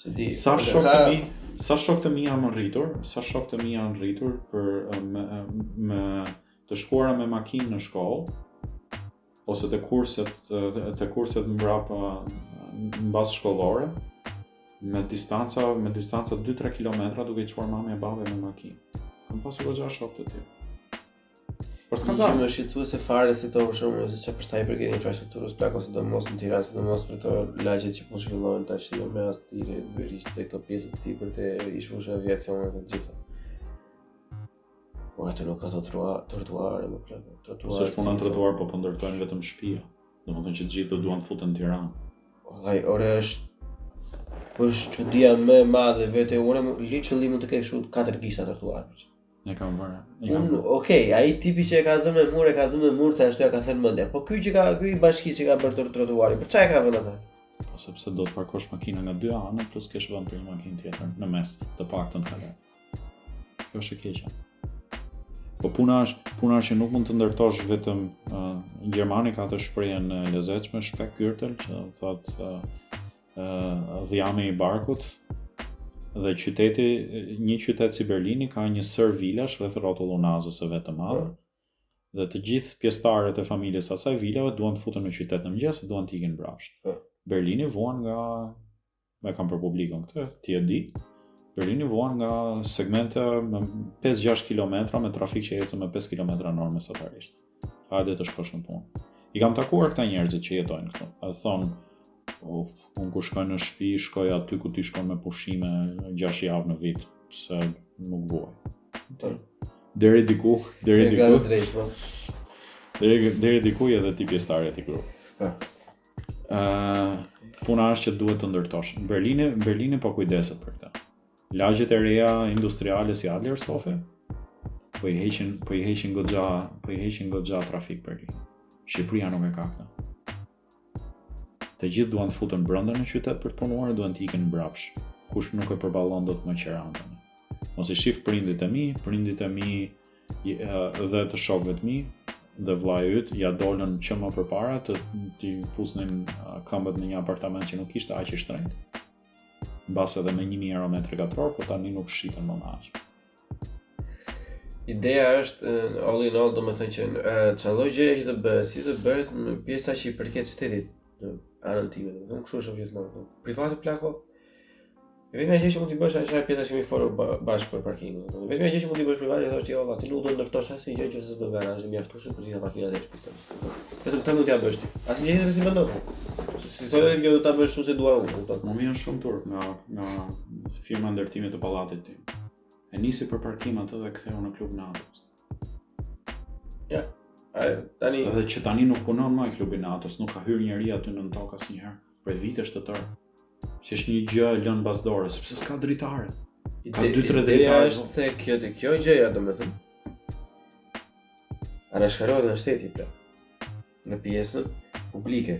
S'e di, sa shokë të mi, sa shokë të mi janë rritur, sa shokë të mi janë rritur për me, me të shkuara me makinë në shkollë ose te kurset te kurset mbrapa mbasshkollore me distanca me distanca 2-3 kilometra duke i çuar mami e babi me makinë. Kam pasur goxha shokë të tillë. Por s'ka dalë. Më shqetësuese fare si për shembull se çfarë për sa i përket infrastrukturës plak sidomos në Tiranë, sidomos për këto lagjet që po zhvillohen tash në Astir e Yzberisht dhe këto pjesë e sipërme te ish Fusha e Aviacionit të gjitha. Po ato nuk kanë trotuar, trotuar o plak. Trotuar. S'bëjnë trotuar po po ndërtojnë vetëm shtëpi. Domethënë që të gjithë do duan të futen në Tiranë. Ai ora është Po është çudia më e madhe vetë unë liçi mund të kesh shumë katër gishta trotuar. E kam vënë. Un, okay, ai tipi që e ka zënë me mur, e ka zënë me mur se ashtu ja ka thënë mendja. Po ky që ka, ky i bashkisë që ka bërë tro trotuarin, për çfarë e ka vënë atë? Po sepse do të parkosh makina nga dy anë, plus të kesh vend për një makinë tjetër në mes, të paktën të kalon. Kjo është e keqja. Po puna është, puna është që nuk mund të ndërtosh vetëm uh, gjermani ka atë shprehjen e lezetshme Speckgürtel që thotë uh, dhjami i barkut dhe qyteti një qytet si Berlini ka një sërë vilash rreth rrotull unazës së vetë të madhe po. dhe të gjithë pjesëtarët e familjes së asaj vilave duan të futen në qytet në mëngjes dhe duan të ikin mbrapsht. Po. Berlini vuan nga, e kam për publikun këtë, ti e di. Berlini vuan nga segmente me 5-6 kilometra me trafik që ecën me 5 kilometra në orë mesatarisht. Hajde të shkosh në punë. I kam takuar këta njerëzit që jetojnë këtu. E thonë, oh, unë kur shkoj në shpi, shkoj aty ku ti shkon me pushime 6 javë në vit, se nuk vuaj. Po. Deri diku, deri diku. Ka të drejtë, po. Deri deri diku je edhe ti pjesëtar i atij grupi. Ëh, po. puna është që duhet të ndërtosh. Berlini, Berlini po kujdeset për këtë. Lagjet e reja industriale si Adlershofi po i heqin po i heqin goxha po i heqin goxha trafik për ti. Shqipëria nuk e ka këtë. Të gjithë duan të futen brenda në qytet për të punuar, duan të ikin mbrapsht. Kush nuk e përballon dot më qeratë. Mos i shif prindit e mi, prindit e mi dhe të shokëve të mi dhe vllai yt ia dolën që më përpara t'i fusnin këmbët në një apartament që nuk ishte aq i shtrenjtë. mbase edhe me 1000 euro metër katror, po tani nuk shiten më aq. Ideja është uh, all in all, domethënë që çdo uh, gjë që të bëhet, si të bëhet në pjesa që i përket shtetit, në anën time, domethënë kështu është gjithmonë. Privati plako. Vetëm ajo që mund të bësh është ajo pjesa që ne folëm bashkë për parkingun. Vetëm ajo që mund të bësh privati është që ti nuk do të ndërtosh asnjë gjë që s'do garazh, mjaftueshëm për gjithë makinat e shpisë. Vetëm këtë mund t'ia bësh ti. A si gjenë rëzime në të? Si të dhe kjo ta bësh shumë se dua unë, kupton. Më vjen shumë turp nga, nga firma e ndërtimit të pallatit tim. E nisi për parkim atë dhe e ktheu në klubin e natës. Ja, a, tani... Dhe që tani nuk punon më klubi i natës, nuk ka hyrë njeri aty nën tokë asnjëherë, prej vitesh të tërë. Që është një gjë e lënë pas dore, sepse s'ka dritare. Ka dy tre dritare. Ideja është se kjo te kjo gjëja, domethënë. Ana shkatërrohet në shteti pra. Në pjesën publike.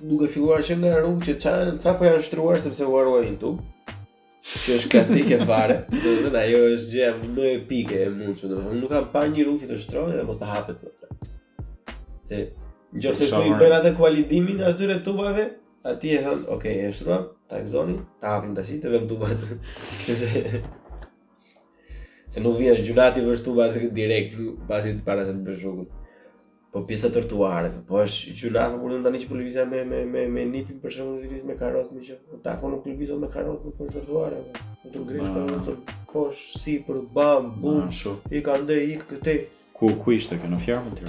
Duke filluar që nga rrugë që çahen sapo janë shtruar sepse u harrua një tub. Që është klasike fare, do të thënë ajo është gjëja më epike e mundshme, do të thënë nuk kam pa një rrugë që të shtrohet dhe mos të hapet më. Se nëse ti bën atë kolaudimin e atyre tubave, Aty e hënë, ok, e shtruam, ta gëzoni, ta hapim tashi të vëmë tubat. se nuk vjen është gjynah të vësh tubat direkt, pasi të para se të bësh rrugën. Po pjesa trotuare, po është gjynah, ti kur unë tani që po lëvizja me, me, me, me nipin për shembull me karrocë, me që, po ta ku nuk lëvizja me karrocë, nuk ka trotuare, po. Në të gresh, po, në të po, si, për, bam, bum, i ka ndë, i këtë, ku, ku ishte, kënë fjarë, më të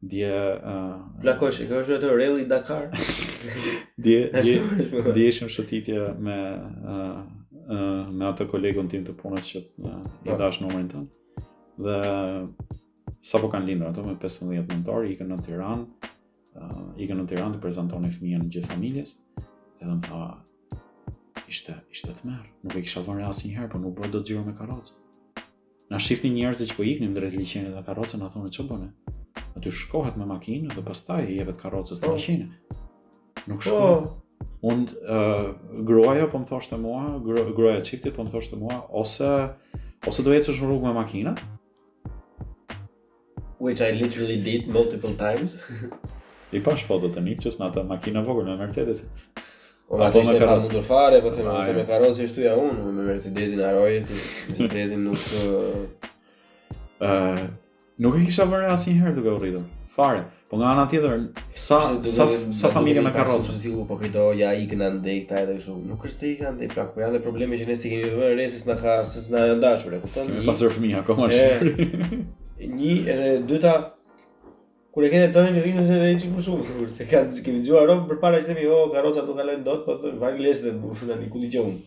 Dje plako, është kastile për reli Dakar. Dje dje ishim shëtitje me me atë kolegun tim të punës që po. i dhashë numrin tënd. Dhe sapo kanë lindur ato me 15 nëntor ikën në Tiranë. Uh, ikën në Tiranë të prezantonin fëmijën gjithë familjes. Edhe më tha ishte ishte tmerr. Nuk e kisha vënë re asnjëherë, por nuk bëhet dot xhiro me karrocë. Na shifnin njerëzit që po iknim drejt liqenit me karrocë, na thoshin ç'bëni. Aty shkohet me makinë dhe pastaj i jepet karrocës te liqeni. Po. Nuk shkon. Po. Un uh, gruaja po më thoshte mua, gru, gruaja e çiftit po më thoshte mua ose ose do ecësh në rrugë me makina, Which I literally did multiple times. I pashë fotot e nipçes me atë makinën e vogël Mercedes. O po ajo ishte e pamundur fare, po thëmë, po thëmë, karrocë ashtu ja unë, me Mercedesin harroje, të Mercedesin nuk... Uh, nuk e kisha vënë re asnjëherë duke u rritur, fare. Po nga ana tjetër, sa sa sa familje me karrocë. Sigurisht po këto ja ikën andej këta edhe kështu. Nuk është se ikën andej, pra ku janë probleme që ne s'i kemi vënë re se s'na ka, s'na janë dashur, e kupton? Kemi patur fëmijë akoma shumë. Një edhe dyta kur e kanë tani të vinë se ai çik më shumë, kur se kanë çik kemi dëgjuar robt përpara që themi, "Oh, karrocat s'do kalojnë dot", po thonë, "Vaj lesh dhe buf tani ku dëgjoj unë."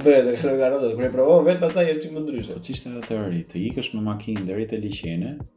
Pse të kalojnë karroca, kur e provon vetë pastaj është çik më ndryshe. Po ç'ishte ajo teori, të ikësh me makinë deri te liqeni,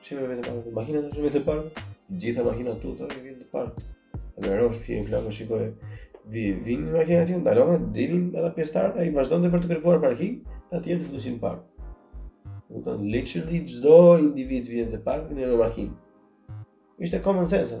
Kush vete i pari? Po makina është vetë parë. Gjithë makina tu thonë që vetë parë. Në rrugë po, plako shikoj. Vi vinin me makina, ndalonte, dilnin ata pjesëtarët, ai vazhdonte për të kërkuar parkim, të tjerët të dëshin parë. Domethënë literally çdo individ vjen të parë në një makinë. Ishte common sense.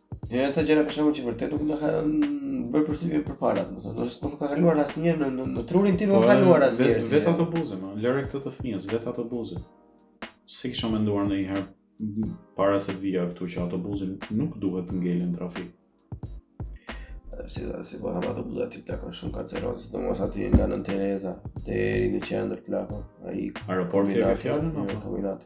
Ja ato gjëra për shkak që vërtet nuk na kanë bërë përshtypje përpara, domethënë, ose nuk ka kaluar asnjë në, në në trurin tim nuk po, ka kaluar asnjë. Vetë vetë autobusi, lëri këto të fëmijës, vetë autobusi. S'e kisha menduar ndonjëherë para se të vija këtu që autobusi nuk duhet të ngelë në trafik. Se edhe si bëhej me autobus aty plako, shumë kanceroz, domethënë aty nga Nënë Tereza, deri në qendër plako, a i... Aeroporti e ka fjalën, në Kombinat.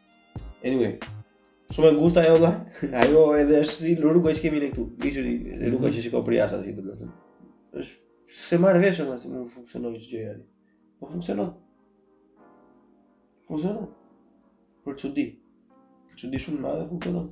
Anyway, Shumë e ngushtë ajo vëlla. Ajo edhe është si rruga që kemi ne këtu. Ishte rruga mhm. që shikoj për jashtë aty domethënë. S'e marr vesh as si mund, funksionon çdo gjë aty. Po funksionon. Funksionon. Për çudi. Për çudi shumë madhe funksionon.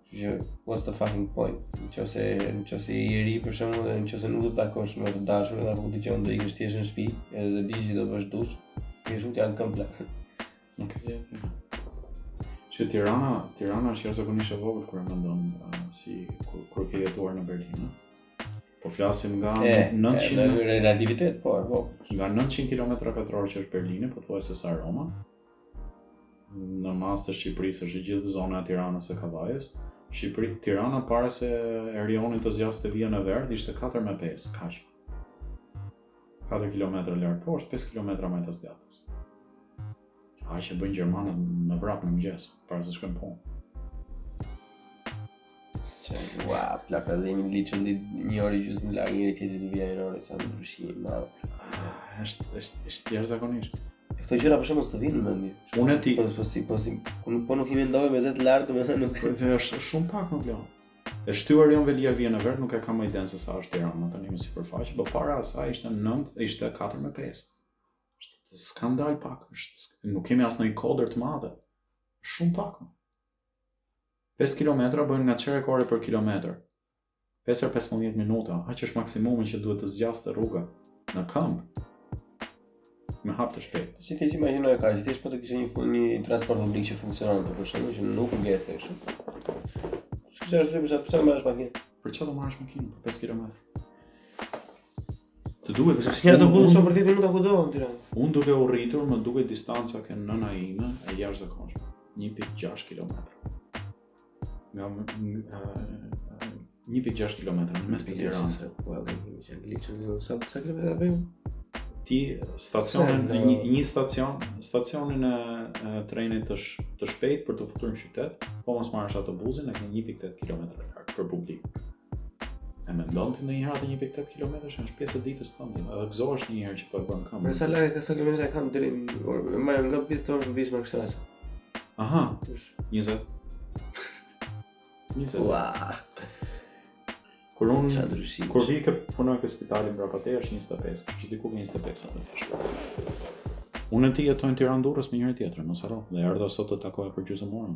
Që what's the fucking point? Nëse nëse je i ri për shembull dhe nëse nuk do të takosh me të dashur apo thjesht do ikësh thjesht në shtëpi, edhe di që do bësh dush, ti shumë janë kompla. Nuk e di. Që Tirana, Tirana është jashtëzakonisht e vogël kur e mendon uh, sikur kur ke jetuar në Berlin. Po flasim nga 900 në relativitet, po, po. Nga 900 km katror që është Berlini, pothuajse sa Roma, në masë të Shqipërisë është e gjithë zona e Tiranës e Kavajës. Shqipëri, Tirana para se Erioni të zgjaste vijën e verdhë ishte 4 me 5, kaq. 4 km lart poshtë, 5 km majtas djathtas. Aq e bëjnë gjermanët me vrap në mëngjes, para se shkojnë në punë. Ua, plaka dhe një liqë në ditë një orë e gjysmë larg njëri tjetrit të vijajnë orë i sa ndryshim në orë. Është, është, është jashtëzakonisht. E këto gjëra për shembull të vijnë në një. Unë e di. Po, po, si, po, si, po, po nuk i mendoj me zë të lartë, me zetë nuk... Dhe është shumë pak më plan. E shtyu Erion Veliaj vijën e verdhë, nuk e kam më idenë se sa është Tirana tani me sipërfaqe, po para asaj ishte 9, ishte 4 me 5. Është skandal pak, është, nuk kemi asnjë kodër të madhe. Shumë pak më. Pesë kilometra bëhen nga çerek ore për kilometër, pesë herë pesëmbëdhjetë minuta, aq është maksimumi që duhet të zgjaste rruga në këmbë me hap të shpejtë. Si thjesht imagjinoje pak, si thjesht po të kishe një një transport publik që funksionon që për shembull që nuk ngec thjesht. Sikur është dy përsa pse marrësh makinë? Për çfarë do marrësh makinë për 5 kilometra? Të duhet, përse s'ka të vullë shumë për 10 minuta kudo në Tiranë. Unë duke u rritur, më dukej distanca ke nana ime e jashtëzakonshme. 1.6 kilometra. Nga më... Uh, 1.6 km në mes të Tiranës. Po, e kemi që angli që në sa sa kilometra bëjmë? Ti stacionin në një, një stacion, stacionin e, e trenit të sh, të shpejt për t'u futur në qytet, po mos marrësh autobuzin, e ke 1.8 km larg për publik. E mendon ti ndonjëherë atë 1.8 kilometrash si pjesë e ditës tënde, edhe gëzohesh një herë që po e bën në këmbë. Po sa larg ka sa kilometra kam deri më më nga pjesë tonë në vishmë kështu ashtu. Aha. 20. 20. Ua. Kur un kur vi ke punoj ke spitali mbrapa te është 25, që diku ke 25 atë tash. Unë e ti jetojmë Tiranë Durrës me njëri tjetrin, mos harro. Dhe erdha sot të takoj për gjysmë ore.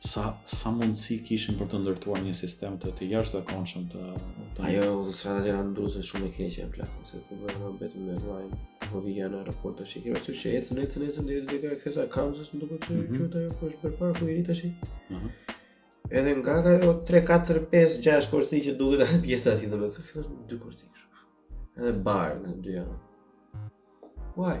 sa sa mundësi kishin për të ndërtuar një sistem të të jashtëzakonshëm të të autostrada që kanë ndryshe shumë e keqe në plakun se po bëhen më vetëm me vaje po vija në aeroport tash që aty që ecën ecën ecën deri te gara Casa Italia se nuk do të thotë mhm. ajo po është përpara ku i ri tash mhm. edhe nga ka ajo 3 4 5 6 korsi që duket atë pjesa aty do të thotë fillon dy korsi edhe prapë dy janë why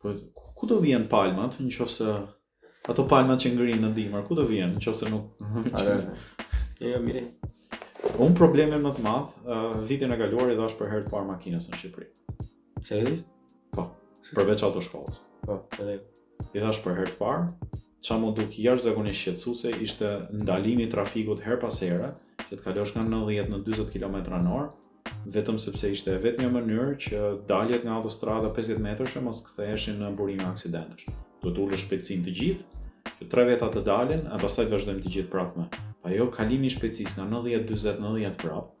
Po ku do vijnë palmat nëqoftëse ato palmat që ngrijnë në dimër, ku do vijnë nëqoftëse nuk Are. Jo, mirë. Un problemi më i madh, uh, vitin e kaluar i dhash për herë të parë makinës në Shqipëri. Seriozisht? Po, përveç autoshkollës. Po, edhe i dhash për herë të parë. Ça m'u duk jashtëzakonisht shqetësuese ishte ndalimi i trafikut herë pas here, që të kalosh nga 90 në 40 km/h, vetëm sepse ishte e vetmja mënyrë që daljet nga autostrada 50 metrëshe mos ktheheshin në burime aksidentesh. Duhet të ulësh shpejtësinë të gjithë, që tre veta të dalin, e pastaj të vazhdojmë të gjithë prapë me. Ajo kalimi i shpejtësisë nga 90 40 90 prapë,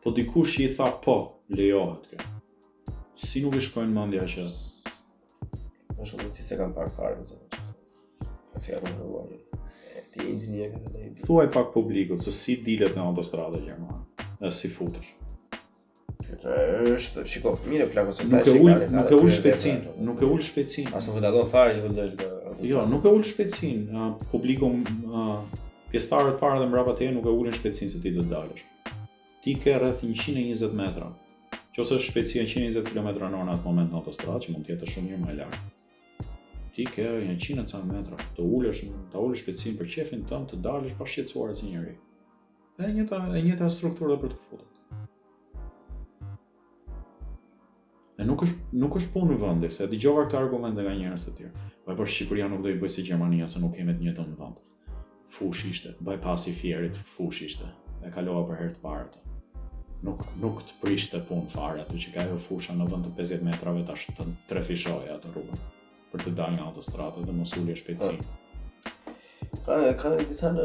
Po dikush që i tha po, lejohet kjo. Si nuk i shkon mendja që Po shumë si s'e kam parë fare më Pasi ka rrugë rruar. Ti je inxhinier, ka të lejë. Thuaj pak publikut se si dilet nga autostrada gjermane. E si futesh. Këtë është, shiko, mirë plako se nuk e ul, nuk e ul shpejtësin, nuk e ul shpejtësin. As nuk e dallon fare që po del. Jo, nuk e ul shpejtësin. Publiku pjesëtarët para dhe mbrapa teje nuk e ulin shpejtësin se ti do të dalësh. ti ke rreth 120 metra. Nëqoftëse është shpejtësia 120 km h në atë moment në autostradë, që mund të jetë shumë mirë më e lartë. Ti ke 100 e ca metra, të ulesh, ta ulësh shpejtësinë për qejfin tënd, të dalësh pa shqetësuar asnjeri. Dhe e njëjta, e njëjta strukturë dhe për të futur. E nuk është nuk është punë vendi, se dëgjova këtë argument nga njerëz të tjerë. Po po Shqipëria nuk do i bëjë si Gjermania, se nuk kemi të njëjtën vend. fushë ishte, bypass i Fierit fushë ishte, e kalova për herë të parë atë. Nuk, nuk të prishte punë fare aty që ajo fusha në vënd të 50 metrave ta trefishoje atë rrugën për të dalë nga autostrada dhe mos ulje shpejtësinë. Ka, ka në disa në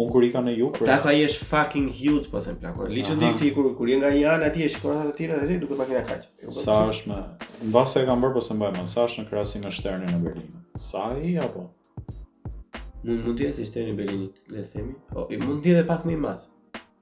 Un kur ika në jug për. Plako ai është fucking huge, po them plako. Liço e di ti kur kur je nga një anë atje shikon ato të tjera dhe të duken makinat kaq. Sa është më? Mbase e kam bërë po s'e mbaj mend. Sa është në krahasim me Shternin në Berlin? Sa ai apo? Mund mund të jetë sa Shterni në Berlin, le të themi. Po ai mund të jetë pak më i madh.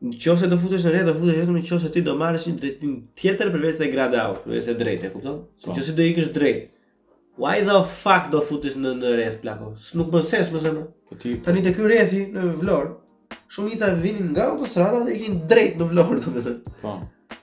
Në qofë se do futesh në rreth, do futesh vetëm në qofë se ti do marrësh një drejtim tjetër përveç se geradeaus, përveç se drejt, e kupton? Po. Në qofë se do ikësh drejt, why the fuck do futesh në, në rreth, plako? Se nuk bën sens, domethënë. Po tani te ky rrethi në Vlorë, shumica vinin nga autostrada dhe iknin drejt në Vlorë, domethënë. Po.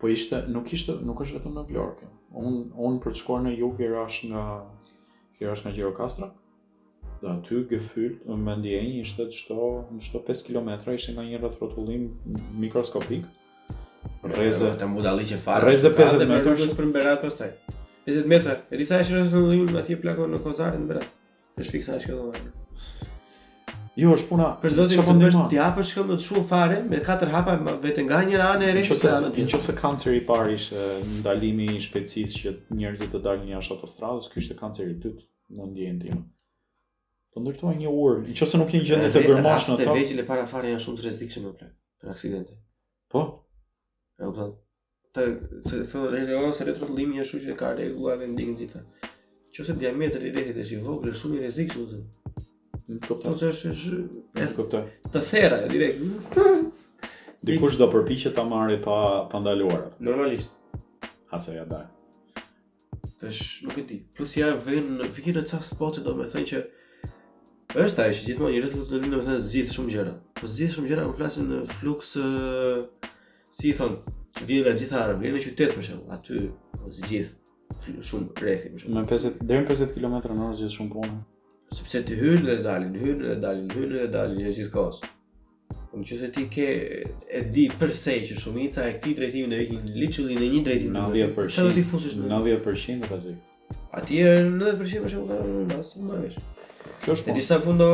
Po ishte, nuk ishte, nuk është vetëm në Vlorë kjo. Un un për të shkuar në jug i rash nga i rash nga Gjirokastra. Dhe aty gefühlt me ndjenjë ishte çdo në çdo 5 kilometra ishte nga një rrethrrotullim mikroskopik. Rreze budallallëqe fare. Rreze 50 metra për Berat pastaj. 50 metra. E di sa është rrethrrotullimi atje plako në Kozare në Berat. Është fiks ashtu dhe Jo, është puna. Për zotin po të ndesh t'i hapësh këmbët shumë fare, me katër hapa vete nga njëra anë e rrethit për anën tjetër. Në qoftë se kanceri i parë ishte ndalimi i shpejtësisë që njerëzit të dalin jashtë autostradës, ky ishte kanceri i dytë në mendjen time. Po ndërto një urë, në qoftë se nuk je në gjendje të gërmosh në ta. Rrethet e vegjël e para fare janë shumë të rrezikshëm plako, për aksidente. Po? E kuptoj. Të thonë edhe se oh, rrethrrotullimi është që ka rregulla dhe ndjekin gjithë. Në qoftë se diametri i rrethit është i vogël, është shumë i rrezikshëm atë. Në kupton se është është e kuptoj. Të tëra direkt. Dikush do përpiqet ta marrë pa pa ndaluar. Normalisht. Asa ja dal. Tash nuk e di. Plus ia vjen në fikën e ca spoti domethënë që është ai që gjithmonë njerëzit do të vinë domethënë zgjidh shumë gjëra. Po zgjidh shumë gjëra kur flasim në fluks ë si i thonë, që vjen nga gjithë anët, vjen në qytet për shembull, aty po zgjidh shumë rrethi për shembull. Në 50 deri në 50 kilometra në orë zgjidh shumë punë. Sepse ti hyn dhe dalin, hyn dhe dalin, hyn dhe dalin gjithë kohës. Në qoftë se ti ke e di përse që shumica e këtij drejtimi ikin literally në një drejtim ikin një ça do t'i fusësh në 90% kazi A ti e 90% është e më në në asë më është Kjo është po E deri në fund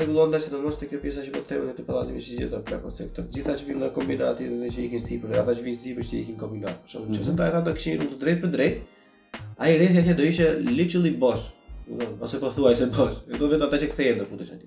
rregullon sidomos të kjo pjesa që po themi ne te pallati im gjitha plako se këto gjitha që vinë nga Kombinati dhe që ikin sipër ata që vijnë sipër që ikin Kombinat që mm -hmm. ata të kishin rrugë drejt për drejt ai rrethi aty do ishte literally bosh ose pothuajse bosh e do vetëm ata që kthehen e futen aty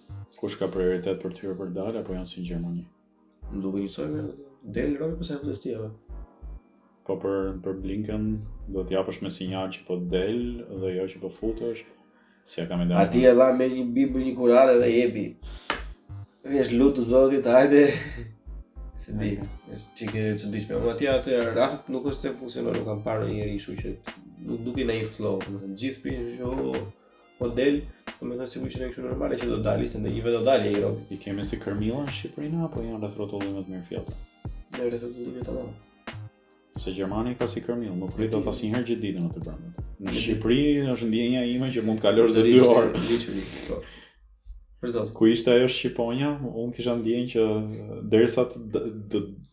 Kush ka prioritet për të hyrë për dalë apo janë si në Gjermani? Më duket që sërë del rojë përse e përse tjeve. Po për, për blinken duhet të japësh me sinjal që po del dhe jo që po futesh. Si ja kam e dalë. A ti e dha me një bibë një kurale dhe jebi. Dhe veç lutu zotit, hajde. Se di, është që ke të dishme. Më atje atë e raft nuk është se funksionon, nuk kam parë një njeri ashtu që nuk duket në i flow. Në gjithë për shembull, po del, domethënë sikur ishte kështu normale që do të dalë, ishte ndonjë vetë dalë ai rrok. I kemi si kërmilla në Shqipëri ne apo janë rreth rrotullime me fjalë? Në rreth rrotullimit apo? Se Gjermani ka si kërmill, nuk rri dot asnjëherë gjithë ditën aty brenda. Në Shqipëri është ndjenja ime që mund të kalosh deri 2 orë. Literally. Po. Për zot. Ku ishte ajo shqiponja, unë kisha ndjenjë që derisa të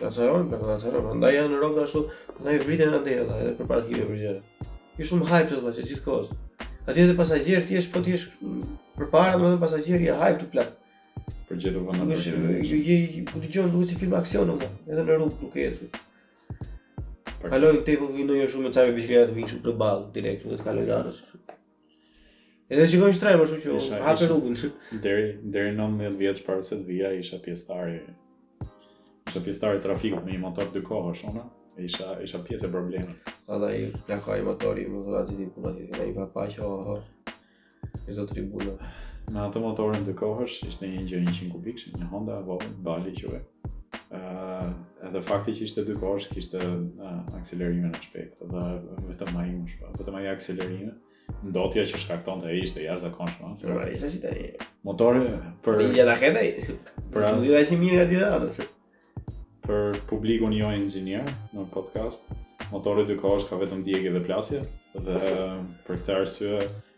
Lazaron, për Lazaron, ndaj janë në rrugë ashtu, ndaj vriten në dhe edhe për parkime për gjere. I shumë hype të të që gjithë kohës. A ti edhe pasagjerë, ti është po ti është mm, përpara, domethënë dhe pasagjerë, i hype plako. Për gjithë të vëndë në përshë. Ju je, ku të çon, nuk si film aksioni, në edhe në rrugë, nuk e jetë. Kalojnë te po vinë në shumë me cajve bishkreja të vinë shumë të balë, direkt, dhe të kalojnë arës. Edhe shikoj shtrembër, ashtu që isha, hape, isha, rrugën. Deri deri 19 vjeç, para se të vija isha pjesëtari. Isha pjesëtar i trafikut me një motor dykohësh, dmth. Isha isha pjesë e problemit. Ai plaku i motorit, më thonë azi ti puna ti, ai pa paqë, oh, oh. E zot tribuna. Me atë motorin dykohësh ishte një gjë 100 kubiksh, një Honda Evolve, bali quhet. Uh, edhe fakti që ishte dykohësh, kishte uh, akselerim më të shpejtë, dhe vetëm ai më shpejt, vetëm ai akselerimi, ndotja që shkaktonte ishte e jashtëzakonshme. Se mërë, ishte që të e... Motorë, për... Për një da këtë e... Për një da që mirë e t'i dhe Për publikun jo inxhinier në podcast, motori dykohësh ka vetëm djegie dhe plasje, dhe për këtë arsye,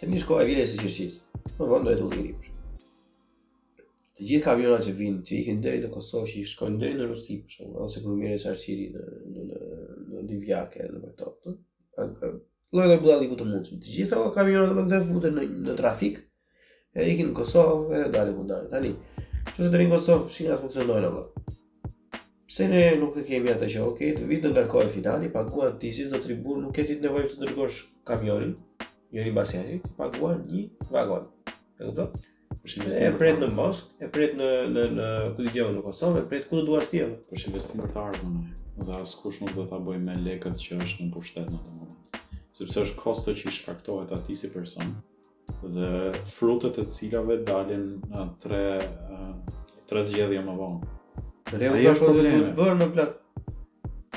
Të një shko e vjej e së qërqis, më vendin e lirë për shembull. Të gjithë kamionat që vinë, që ikin deri në Kosovë, që i shkojnë deri në Rusi, për shembull, ose kur merret shalqiri në, në, në, në Divjakë, në Vërtopë, lloj lloj budallallëku të mundshëm. Të gjitha ato kamionat do të futen në, në trafik, e ikin në Kosovë, e dalin ku dalin. Tani, që se deri në Kosovë, shinat as funksionojnë, apo. Pse ne nuk e kemi atë që, ok, të vijë të ngarkohet finali, paguan ti si zotni burrë, nuk ke ti nevojë të dërgosh kamionin, njëri mbas tjetrit, paguan një vagon. E kupton? E pret në Moskë, e pret në, në, në, ku di, në Kosovë, e pret ku të duash ti atë. Por është investim për të ardhmen, dhe askush nuk do ta bëjë me lekët që është në pushtet në atë moment. Sepse është kosto që i shkaktohet atij si person, dhe frutet e të cilave dalin tre tre zgjedhje më vonë. Dhe ajo është problemi. Bërë në plak.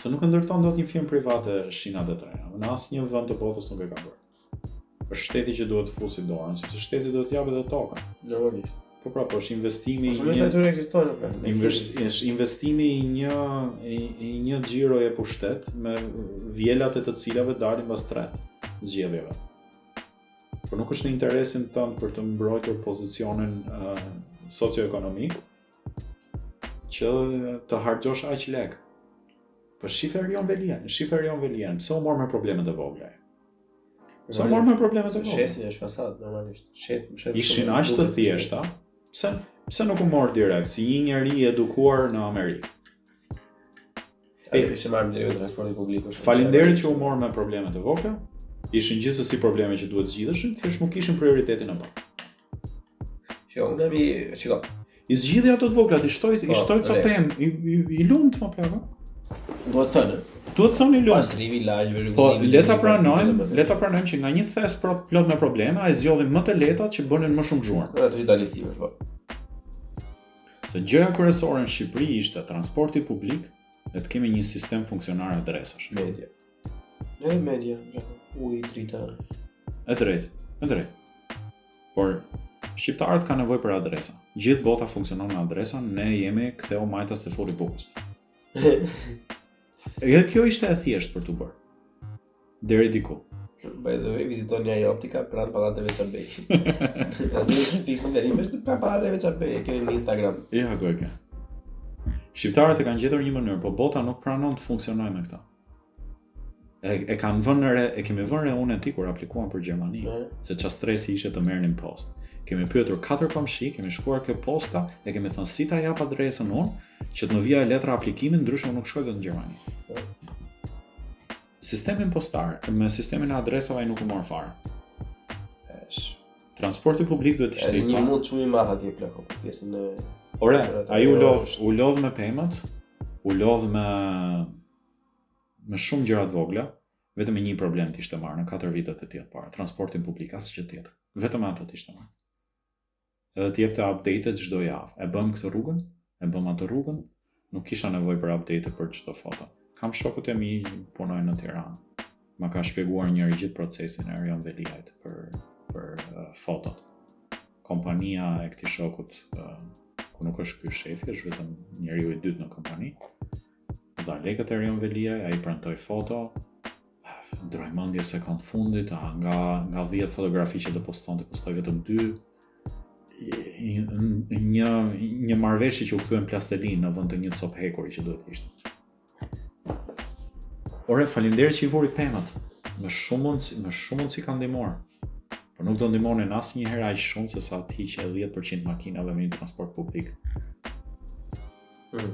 Se nuk e ndërton dot një firmë private shinat e trenit. Në asnjë vend të botës nuk e ka bërë. Është shteti që duhet të fusi dorën, sepse shteti duhet të japë edhe tokën. Normalisht. Po pra, po është investimi i një. Shumë atyre ekzistojnë në plan. Është investimi i një i, i një xhiroje pushtet me vjelat e të cilave dalin pas tre zgjedhjeve. Por nuk është në interesin tënd për të mbrojtur pozicionin uh, socioekonomik që të harxhosh aq lek. Po shif Erion Velinë, shif Erion Velinë, pse u mor me problemet e vogla? Pse u mor me problemet e vogla? Se është fasadë normalisht. Shet, shet, Ishin aq të thjeshta, pse pse nuk u mor direkt si një njeri i edukuar në Amerikë? Ej, të kishte marrë direkt transportin publik. Faleminderit që u mor me probleme të vogla. Ishin gjithsesi probleme që duhet zgjidheshin, thjesht nuk kishin prioritetin e parë. Shiko unë, mi, shiko. I zgjidhi ato të vogla, i shtoi, i po, shtoi ca pemë, i i, i lumtë more plako. Duhet t'i themi, duhet t'i themi lumtë. Pastroi, lau rrugë. Po, le ta pranojmë, le ta pranojmë që nga një thes pro, plot me probleme, ai zgjodhi më të lehtat që bënin më shumë zhurmë. Ato vitalisime, po. Se gjëja kryesore në Shqipëri ishte transporti publik dhe të kemi një sistem funksionar adresash. Edhe drita. Ujë edhe drita, ujë, drita. E drejt, e drejt. Por, shqiptarët kanë nevojë për adresa. Gjithë bota funksionon me adresa, ne jemi ktheu majtas te furri i bukës. Edhe kjo ishte e thjeshtë për t'u bërë. Deri diku. By the way, vizitoni një optika pranë pallateve të Çabejt. Atë është fiksim nga një është pranë pallateve të Çabejt, kemi në Instagram. I ha gojka. Shqiptarët e kanë gjetur një mënyrë, po bota nuk pranon të funksionojë me këto. E, e kam vënë re, e kemi vënë re unë e ti kur aplikuam për Gjermani, se çfarë stresi ishte të merrnim postë. Kemi pyetur katër komshinj, kemi shkuar ke posta, e kemi thënë si ta jap adresën unë, Që të më vijë letra e aplikimit, ndryshe unë nuk shkoj dot në Gjermani. Sistemin postar, me sistemin e adresave ai nuk u mor fare. Është transporti publik duhet të ishte i një mund shumë i madh aty plako pjesën e Ore, ai u lodh, u lodh me pemët, u lodh me me shumë gjëra të vogla, vetëm me një problem të ishte marrë në 4 vitet e tij të para, transportin publik, asgjë tjetër. Vetëm atë të ishte marrë. Edhe të jepte update-e çdo javë. E bëmë këtë rrugën, e bëmë atë rrugën, nuk kisha nevojë për update-e për çdo foto. Kam shokët e mi punojnë në Tiranë. Ma ka shpjeguar njëri gjithë procesin e Erion Veliajt për, për uh, fotot. Kompania e këtij shokut, uh, ku nuk është ky shefi, është vetëm njeriu i dytë në kompani, dha lekët Erion Veliaj, ai printoi foto, Ndërroi mendje sekondën e fundit, a, nga, nga 10 fotografi që do postonte, postoi vetëm 2, një, një marrëveshje që u kthye në plastelinë në vënd të një copë hekuri që duhet të ishte. Ore, faleminderit që i vuri pemët, me shumë mundësi, me shumë mundësi ka ndihmuar, por nuk do ndihmonin asnjëherë aq shumë se sa të hiqe 10% makinave me një transport publik. Mm.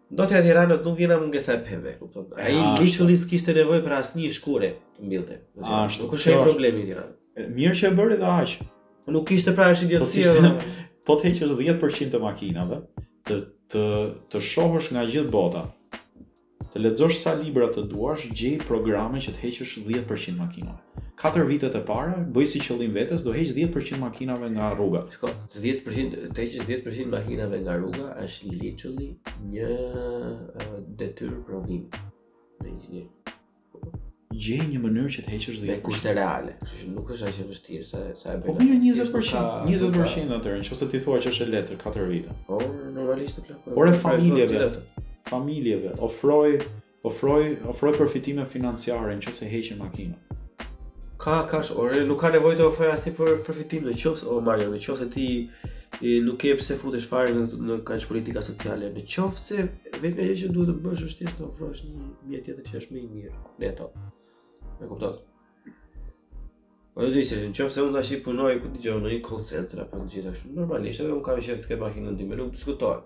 Ndotja e Tiranës nuk vjen nga mungesa e pemëve, kupton? E, ashtu. Ai literally s'kishte nevojë për asnjë shkurre të mbillte në Tiranë. Ashtu, Nuk është ai problemi i Tiranës. E, Mirë që e bëri dhe aq. Po nuk kishte pra është Po idiotësi. s'ishte edhe. po të heqësh 10% të makinave, të të të shohësh nga gjithë bota. Të lexosh sa libra të duash, gjej programe që të heqësh 10% makinave. Katër vitet e para, bëji si qëllim vetes, do heq dhjetë për qind makinave nga rruga. Shiko, dhjetë për qind, të heqësh dhjetë për qind makinave nga rruga, është literally një uh, detyrë provimi në inxhinieri. Gjej një mënyrë që të heqësh dhjetë. Me kushte reale, kështu që nuk është aq e vështirë sa sa e bën. Po mirë 20%, 20% atëherë, nëse ti thua që është e lehtë 4 vite. Po normalisht o plako. Po ore familjeve, familjeve ofroji Ofroj, ofroj përfitime financiare në qoftë se heq makinën. Ka, ka, ore, nuk ka nevoj të ofrojë asnjë për përfitim në qoftë se, o Mario, në qoftë se ti e, nuk ke pse futesh fare në, në kaq politika sociale. Në qoftë se vetëm ajo që duhet të bësh është të ofrosh një mjet tjetër që është më i mirë. Ne to. Më kupton. Po do të ishte, në qoftë se unë tashti punoj ku dëgjoj në një call center apo në gjithashtu, normalisht edhe unë kam qejf të kem makinën time, nuk diskutohet.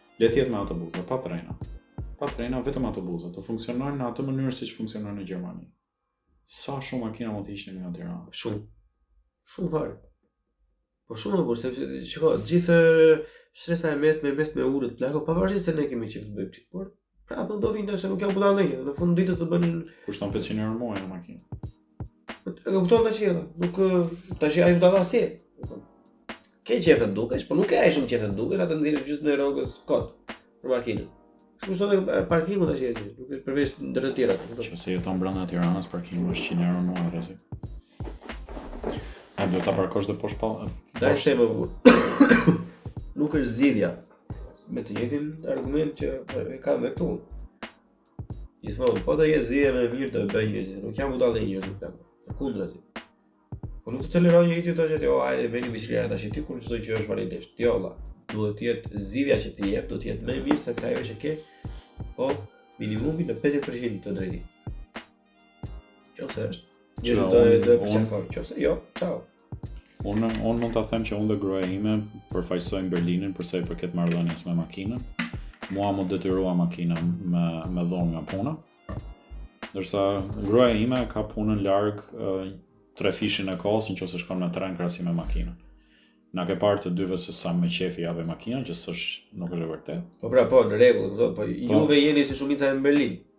Le të jetë me autobusa, pa trena. Pa trena, vetëm autobusa, të funksionojnë në atë mënyrë siç funksionojnë në Gjermani. Sa shumë makina mund të hiqni nga Tirana? Shumë. Shumë fare. Po shumë e bukur, sepse shiko, gjithë shtresa e mesme, e mesme e ulët plako, pavarësisht se ne kemi qejf të bëjmë çik, por prapë do vijnë se nuk janë budallenj ndonjë, në fund të ditës të bënë kushton 500 euro muaj një makinë. E kupton tash edhe, nuk tash ai do ta sjell. Ke qejf të dukesh, po nuk ke aq shumë qejf të dukesh, sa të nxjerrësh gjysmën e rrogës kot për makinën. Kushton edhe parkingu tash edhe, nuk është përveç ndër të tjera. Qoftë se jeton brenda Tiranës parkingu është 100 euro më rrezi. A do ta parkosh dhe poshtë pallatit? Daj se më vur. Nuk është zgjidhja. Me të njëjtin argument që e kam me këtu. Gjithmonë, po të jetë zgjidhje më e mirë do e bëjnë njerëzit. Nuk janë budallenj njerëzit plako. Të kundra ti. Po nuk të toleron njeri t'i thuash ti, "O, hajde me biçikleta tashti kur çdo gjë është varidesh." Ti olla. Duhet të jetë zgjidhja që ti jep, duhet të jetë më e mirë sesa ajo që ke po minimumi në 50% të drejtim. Qoftë se është, njerëzit do ta përqafojnë. Qoftë se jo, ciao. Unë unë mund ta them që unë dhe gruaja ime përfaqësojmë Berlinin për sa i përket marrëdhënies me makinën. Mua më detyruan makina me ma dhonë nga puna. Ndërsa gruaja ime ka punën larg trefishin e kohës në qoftë se shkon me tren krahasim me makinën. Na ke parë të dyve se sa me qejf i japim makinën, që s'është nuk është e vërtetë. Po pra, po, në rregull, po, po, juve jeni si shumica e në Berlin.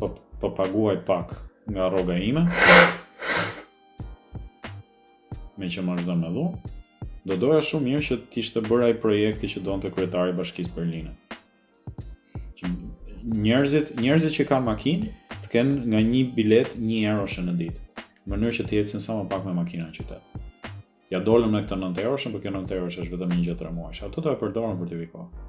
Po po paguaj pak nga rroga ime. Meqë më është me dhu, do doja shumë mirë që të ishte bërë ai projekti që donte kryetari i Bashkisë Berlinit. Që njerëzit, njerëzit që kanë makinë, të kenë nga një biletë 1 euroshe në ditë, në mënyrë që të ecin sa më pak me makina në qytet. Ja dolëm në këtë 9 euroshen, por po kjo 9 euroshe është vetëm një gjë tremujore, ato do e përdorin për t'i vënë kohë.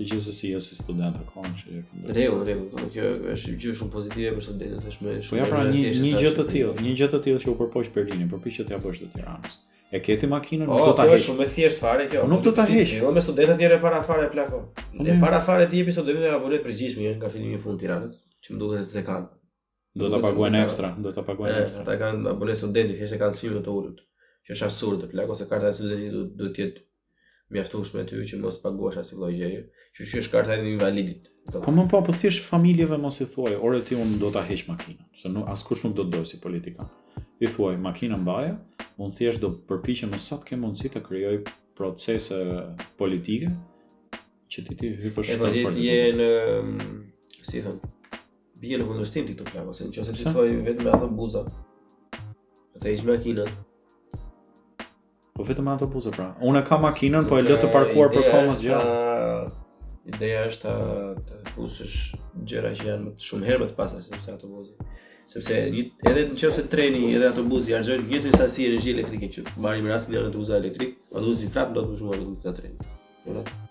Të gjithë se si je si student të konë që e këndër. Reu, reu, po, kjo është gjë shumë pozitive për studentet, është më shumë... Po ja pra një, një gjë të tillë, një gjë të tillë që u përpoq Berlini, përpiqu t'ia bësh dhe Tiranës. E ke ti makinën, nuk do ta heq. Po, shumë e thjeshtë fare kjo. Po, nuk do ta heq. Po me studentët e para fare plako. Po, e para fare ti jepi studentëve apo në përgjithësi nga fillimi në fund të Tiranës, që më duket se kanë. Do ta paguajnë ekstra, do ta paguajnë ekstra. Ata kanë abone studenti, thjesht e kanë shifrën të ulët. Që është absurd, plako se karta e studentit duhet të jetë mjaftueshme ty që mos paguash asnjë lloj gjëje. Siç është karta e invalidit. Po më po, po thjesht familjeve mos i thuaj, ore ti unë do ta heq makinën, se nuk askush nuk do të dojë si politikan. I thuaj makinën mbaje, unë thjesht do përpiqem me sa të kem mundësi të krijoj procese politike që ti t'i hipësh transportit. Edhe ti je në si thon, Bie në kundërshtim ti këtu plako, se në qoftë se ti Pse? thua vetëm me autobusa. Do të ishme makinën. Po vetëm me autobusa pra. Unë kam makinën, po e lë të parkuar për Ideja kohë të është gjatë. ta- Ideja është ta të fusësh gjëra që janë më të- shumë herë më të pastra sesa autobusi. Sepse një- edhe në qoftë se treni edhe autobusi harxhojnë të njëjtën sasi energjie elektrike që marrim rastin janë autobusa elektrikë, autobusi prapë do të më shumë ato buza treni. Ëh.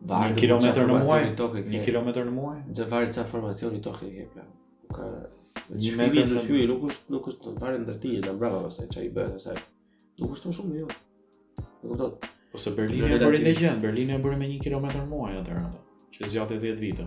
Një kilometër në muaj, një kilometër në muaj. Dhe varet ça formacioni toke ke plako. Ka një metro në Shqipëri, nuk është nuk është varet ndër ti, na brava pastaj ça i bëhet asaj. Nuk është shumë jo. Nuk do. Ose Berlini e bëri njëjtën gjë, Berlini e bëri me 1 kilometër në muaj atëherë atë, që zgjati 10 vite.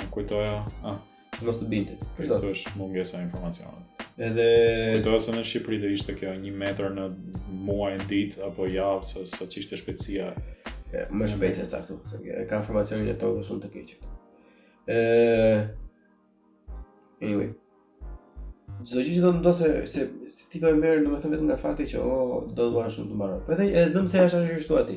Më kujtoja, ah, mos të binte. Kujto. Kjo është mungesa e informacionit. Edhe kujtoja se në Shqipëri do ishte kjo 1 metër në muaj, në ditë apo javë se sa ç'ishte shpejtësia. Më shpejt se sa këtu. Se ka formacionin e tokës shumë të keq. Ë Anyway. Çdo gjë që do të ndodhte se se ti po e merr, domethënë vetëm nga fakti që o do të duan shumë të mbaroj. Po edhe e zëm se jashtë ashtu ashtu aty.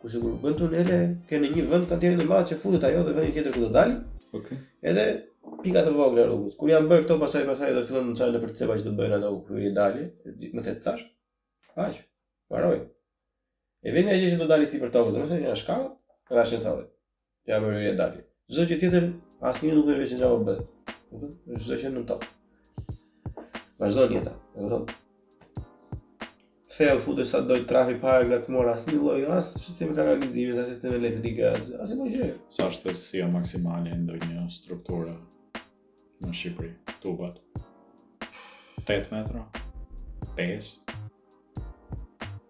Kurse kur bën tunele, ke në një vend kantierin e madh që futet ajo dhe vendi tjetër ku do dalë. Okej. Okay. Edhe pika të vogla rrugës. Kur janë bërë këto pasaj pasaj do fillon të çajnë nëpër cepa që do bëjnë ato ku dalin, me thënë tash. Aq. Mbaroi. E vetmja gjë që do dalë sipër tokës, domethënë janë shkallë, ashensorë. Ja më vjen dalje. Çdo gjë tjetër asnjë nuk e di çfarë po bëhet. Kupton? Çdo gjë nën tokë. Vazhdon jeta. Kupton? Thellë futesh sa do qejfi pa e ngacmuar asnjë lloj as sistemi kanalizimi, as sistemi elektrik, as asnjë lloj gjë. Sa është thellësia maksimale ndonjë strukturë në Shqipëri, tubat. 8 metra. 5.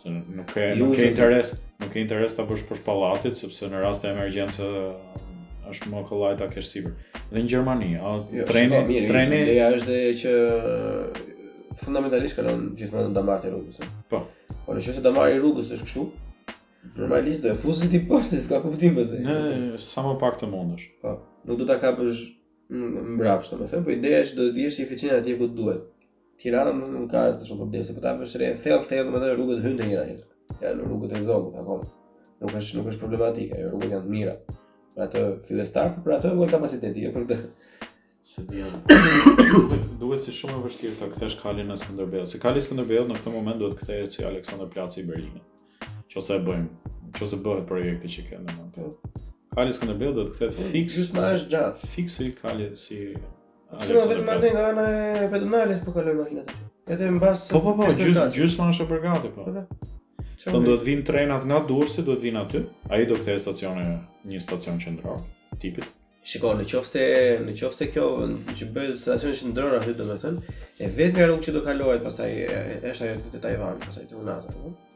Se nuk ke nuk ke interes, nuk ke interes ta bësh poshtë pallatit sepse në rast emergjence është më kollaj ta kesh sipër. Dhe në Gjermani, a jo, treni, shiko, mirë, treni, ideja është dhe që fundamentalisht kalon gjithmonë në damarët e rrugës. Po. Po në qoftë se damari i rrugës është kështu. Normalisht do e fusësh ti poshtë, s'ka kuptim pse. Po në sa më pak të mundësh. Po. Nuk do ta kapësh mbrapsht, domethënë, po ideja është do të jesh eficient atje ku duhet. Tirana më nuk ka dhe shumë probleme, po ta vësh re thell thell, domethënë rrugët hyn në njëra tjetrën. Janë rrugët e Zogut akoma. Nuk është nuk është problematike, ajo rrugët janë të mira. Për atë fillestar, për atë lloj kapaciteti, jo për këtë. Se di jam. Duhet si shumë e vështirë ta kthesh kalin e Skënderbeut. Se kali i Skënderbeut në këtë moment duhet të kthehet si Aleksandër Placi i Berlinit. Që ose e bëjmë, që ose bëhet projekti që kanë në mend. Po. Kali i Skënderbeut duhet të kthehet fiks. Gjithmonë është gjatë. Fiks si kali si Pse më vetëm atë nga ana e pedonales po kalojnë makinat Edhe mbase... Po, po, po, gjys, gjysma është e përgatitur, po. Po, po. do të vinë trenat nga Durrësi, do të vinë aty. Ai do të kthehet stacion një stacion qendror tipit. Shiko, në qoftë se në qoftë se kjo që bëhet stacion qendror aty domethënë, e vetmja rrugë që do kalohet pastaj është ajo te Tajvani, pastaj te Unaza, po.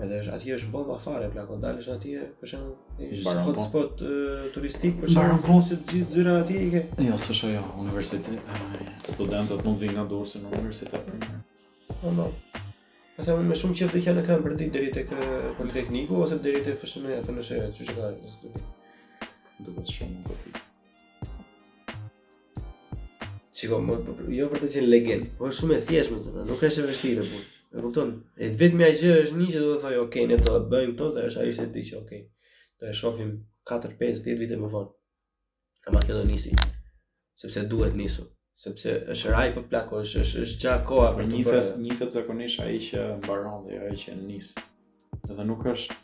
Edhe është atje është bomba fare plako, dalësh atje për shembull, është hot spot turistik për shembull, po si të gjithë zyra atje i ke. Jo, s'është ajo, universitet, studentët mund të vijnë nga Durrësi në universitet për një. Po no. Ata po, unë më shumë qejf ta kenë kanë për ditë deri tek Politekniku ose deri te FSHN-ja, FNSH-ja, çu çka. Do të shumë më Shiko, më, po, jo për të qenë legend, po është shumë e thjeshtë, domethënë, nuk është e vështirë, po. E kupton? E vetmja gjë është një që do të thojë, ok, ne do të bëjmë këto, dhe është ajo që s'di që ok. Do e shohim 4, 5, 10 vite më vonë. Kam marrë këto nisi. Sepse duhet nisur, sepse është rraj po plako, është është është gjatë koha por njifet, njifet zakonisht ai që mbaron dhe ai që nis. Edhe nuk është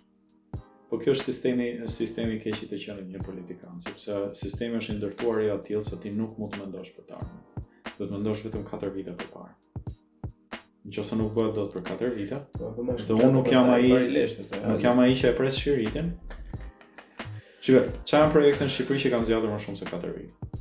Po ky është sistemi, sistemi i keq i të qenit një politikan, sepse sistemi është i ndërtuar i atillë se ti nuk mund të mendosh për ta. Do të mendosh vetëm 4 vite përpara. Në qoftë se nuk bëhet dot për 4 vite, po, po, dhe unë nuk jam ai, nuk jam ai që e pres shiritin. Shife, ça janë projekte në Shqipëri që kanë zgjatur më shumë se 4 vite?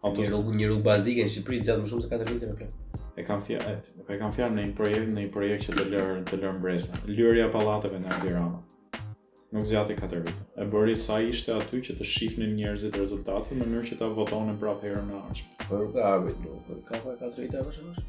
Një rrugë, një rrugë bazike në Shqipëri, zgjat më shumë se 4 vite, plak. E kam fjalën, po e kam fjalën një projekt, një projekt që të lërë, të lërë mbresa. Lyerja e pallateve nga Edi Rama. Nuk zgjati 4 vite. E bëri sa ishte aty që të shifnin njerëzit rezultatin në mënyrë që ta votonin prapë herën e ardhshme. Por ka ardhur, ka pa 4 vite apo çfarë?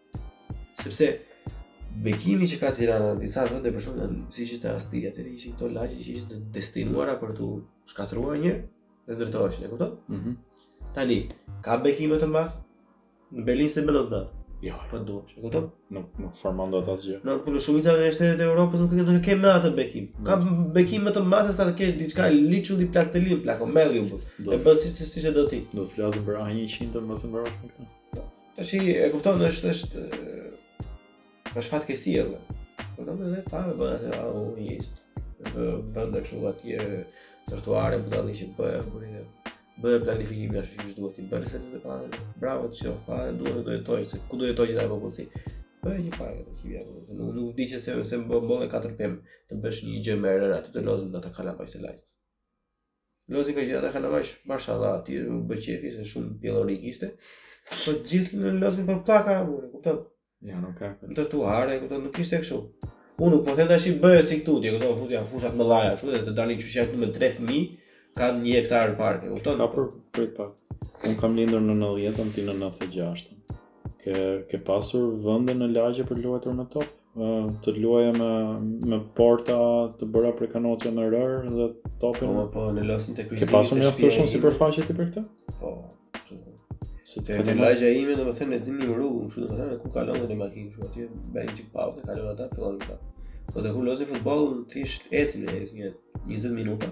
Sepse bekimi që ka Tirana në disa vende për shkak se siç ishte rasti aty ishin këto lagje që ishin të destinuara për t'u shkatërruar dhe ndërtoheshin, e kupton? Mhm. Mm Tani ka bekim më të madh në Berlin se më ndonjë. Jo, po duhet. E kupton? Nuk nuk formon dot asgjë. Në punë po shumica e shteteve të Evropës nuk do të kenë më atë bekim. Ka bekim më të madh se sa të kesh diçka liçulli plastelin plako mellium. E bën si si si do ti. Do të flasim për A100 të mos e mbarosh me këtë. Tash i e kupton është është fatkeqësi apo. Po do të thotë pa bën atë ra u nis. Vëndë kështu atje trotuare budalli që bëhet kur e bën planifikimin ashtu siç duhet të bëhet pa bravo të qoftë pa duhet të jetoj se ku do jetojë gjithë ajo popullsi. Po një park do të vjen. Nuk nuk di që se se më bën bolle katër pem të bësh një gjë më rërë aty të lozin dot kalamajtë. Lozin gjithë ata kalamaj mashallah aty të bëhej qefi se shumë pjellori kishte. Po gjithë lozin për pllaka e kupton? Ja, nuk ka. Në trotuare, e kupton, nuk ishte kështu. Unë nuk po them tash të bëhet si këtu, ti e kupton, fushat mëdhaja kështu dhe të dalin qysh aty me 3 fëmijë, kan një hektar park, e kupton? Po prit pak. Unë kam lindur në 90-ën, ti në 96-ën. Ke ke pasur vende në lagje për të luajtur me top? Luaja me me porta të bëra prej kanoçe me rër dhe topin. Po, po, ne loznim te kryqëzimi. Ke pasur mjaftueshëm sipërfaqe ti për këtë? Po. Se te lagjja ime, domethënë loznim në rrugë, kështu domethënë ku kalon edhe makina këtu atje, bën çik pauze, kalon ata fillon këta. Po te ku lozin futbollin thjesht ecën e ecën 20 minuta.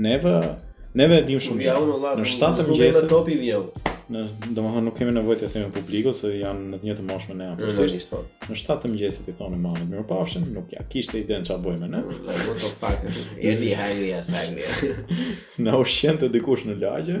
Neve ne vetë e dimë shumë mirë. Në 7 të mëngjesit me topin vjen. Ne domethënë nuk kemi nevojë t'i themi publikut se janë në të njëjtën moshë me ne apo si. Po. Në 7 të mëngjesit i thoshim mamit mirupafshim, nuk ia kishte idenë çfarë bënim ne. Po do fakt. Erdi hajri asaj. Na ushqente dikush në lagje.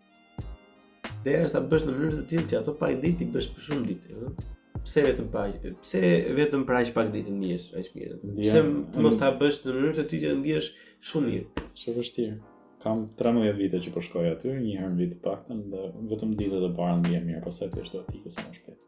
Ideja është ta bësh në mënyrë të tillë që ato pak ditë t'i bësh për shumë ditë, ëh. Pse vetëm pa pse vetëm për aq pak ditë të ndihesh aq mirë? Pse të mos ta bësh në mënyrë të tillë që të ndihesh shumë mirë? Është vështirë. Kam 13 vite që po shkoj aty, një herë në vit të paktën dhe vetëm ditët e para ndihem mirë, pastaj thjesht dua të iki sa më shpejt.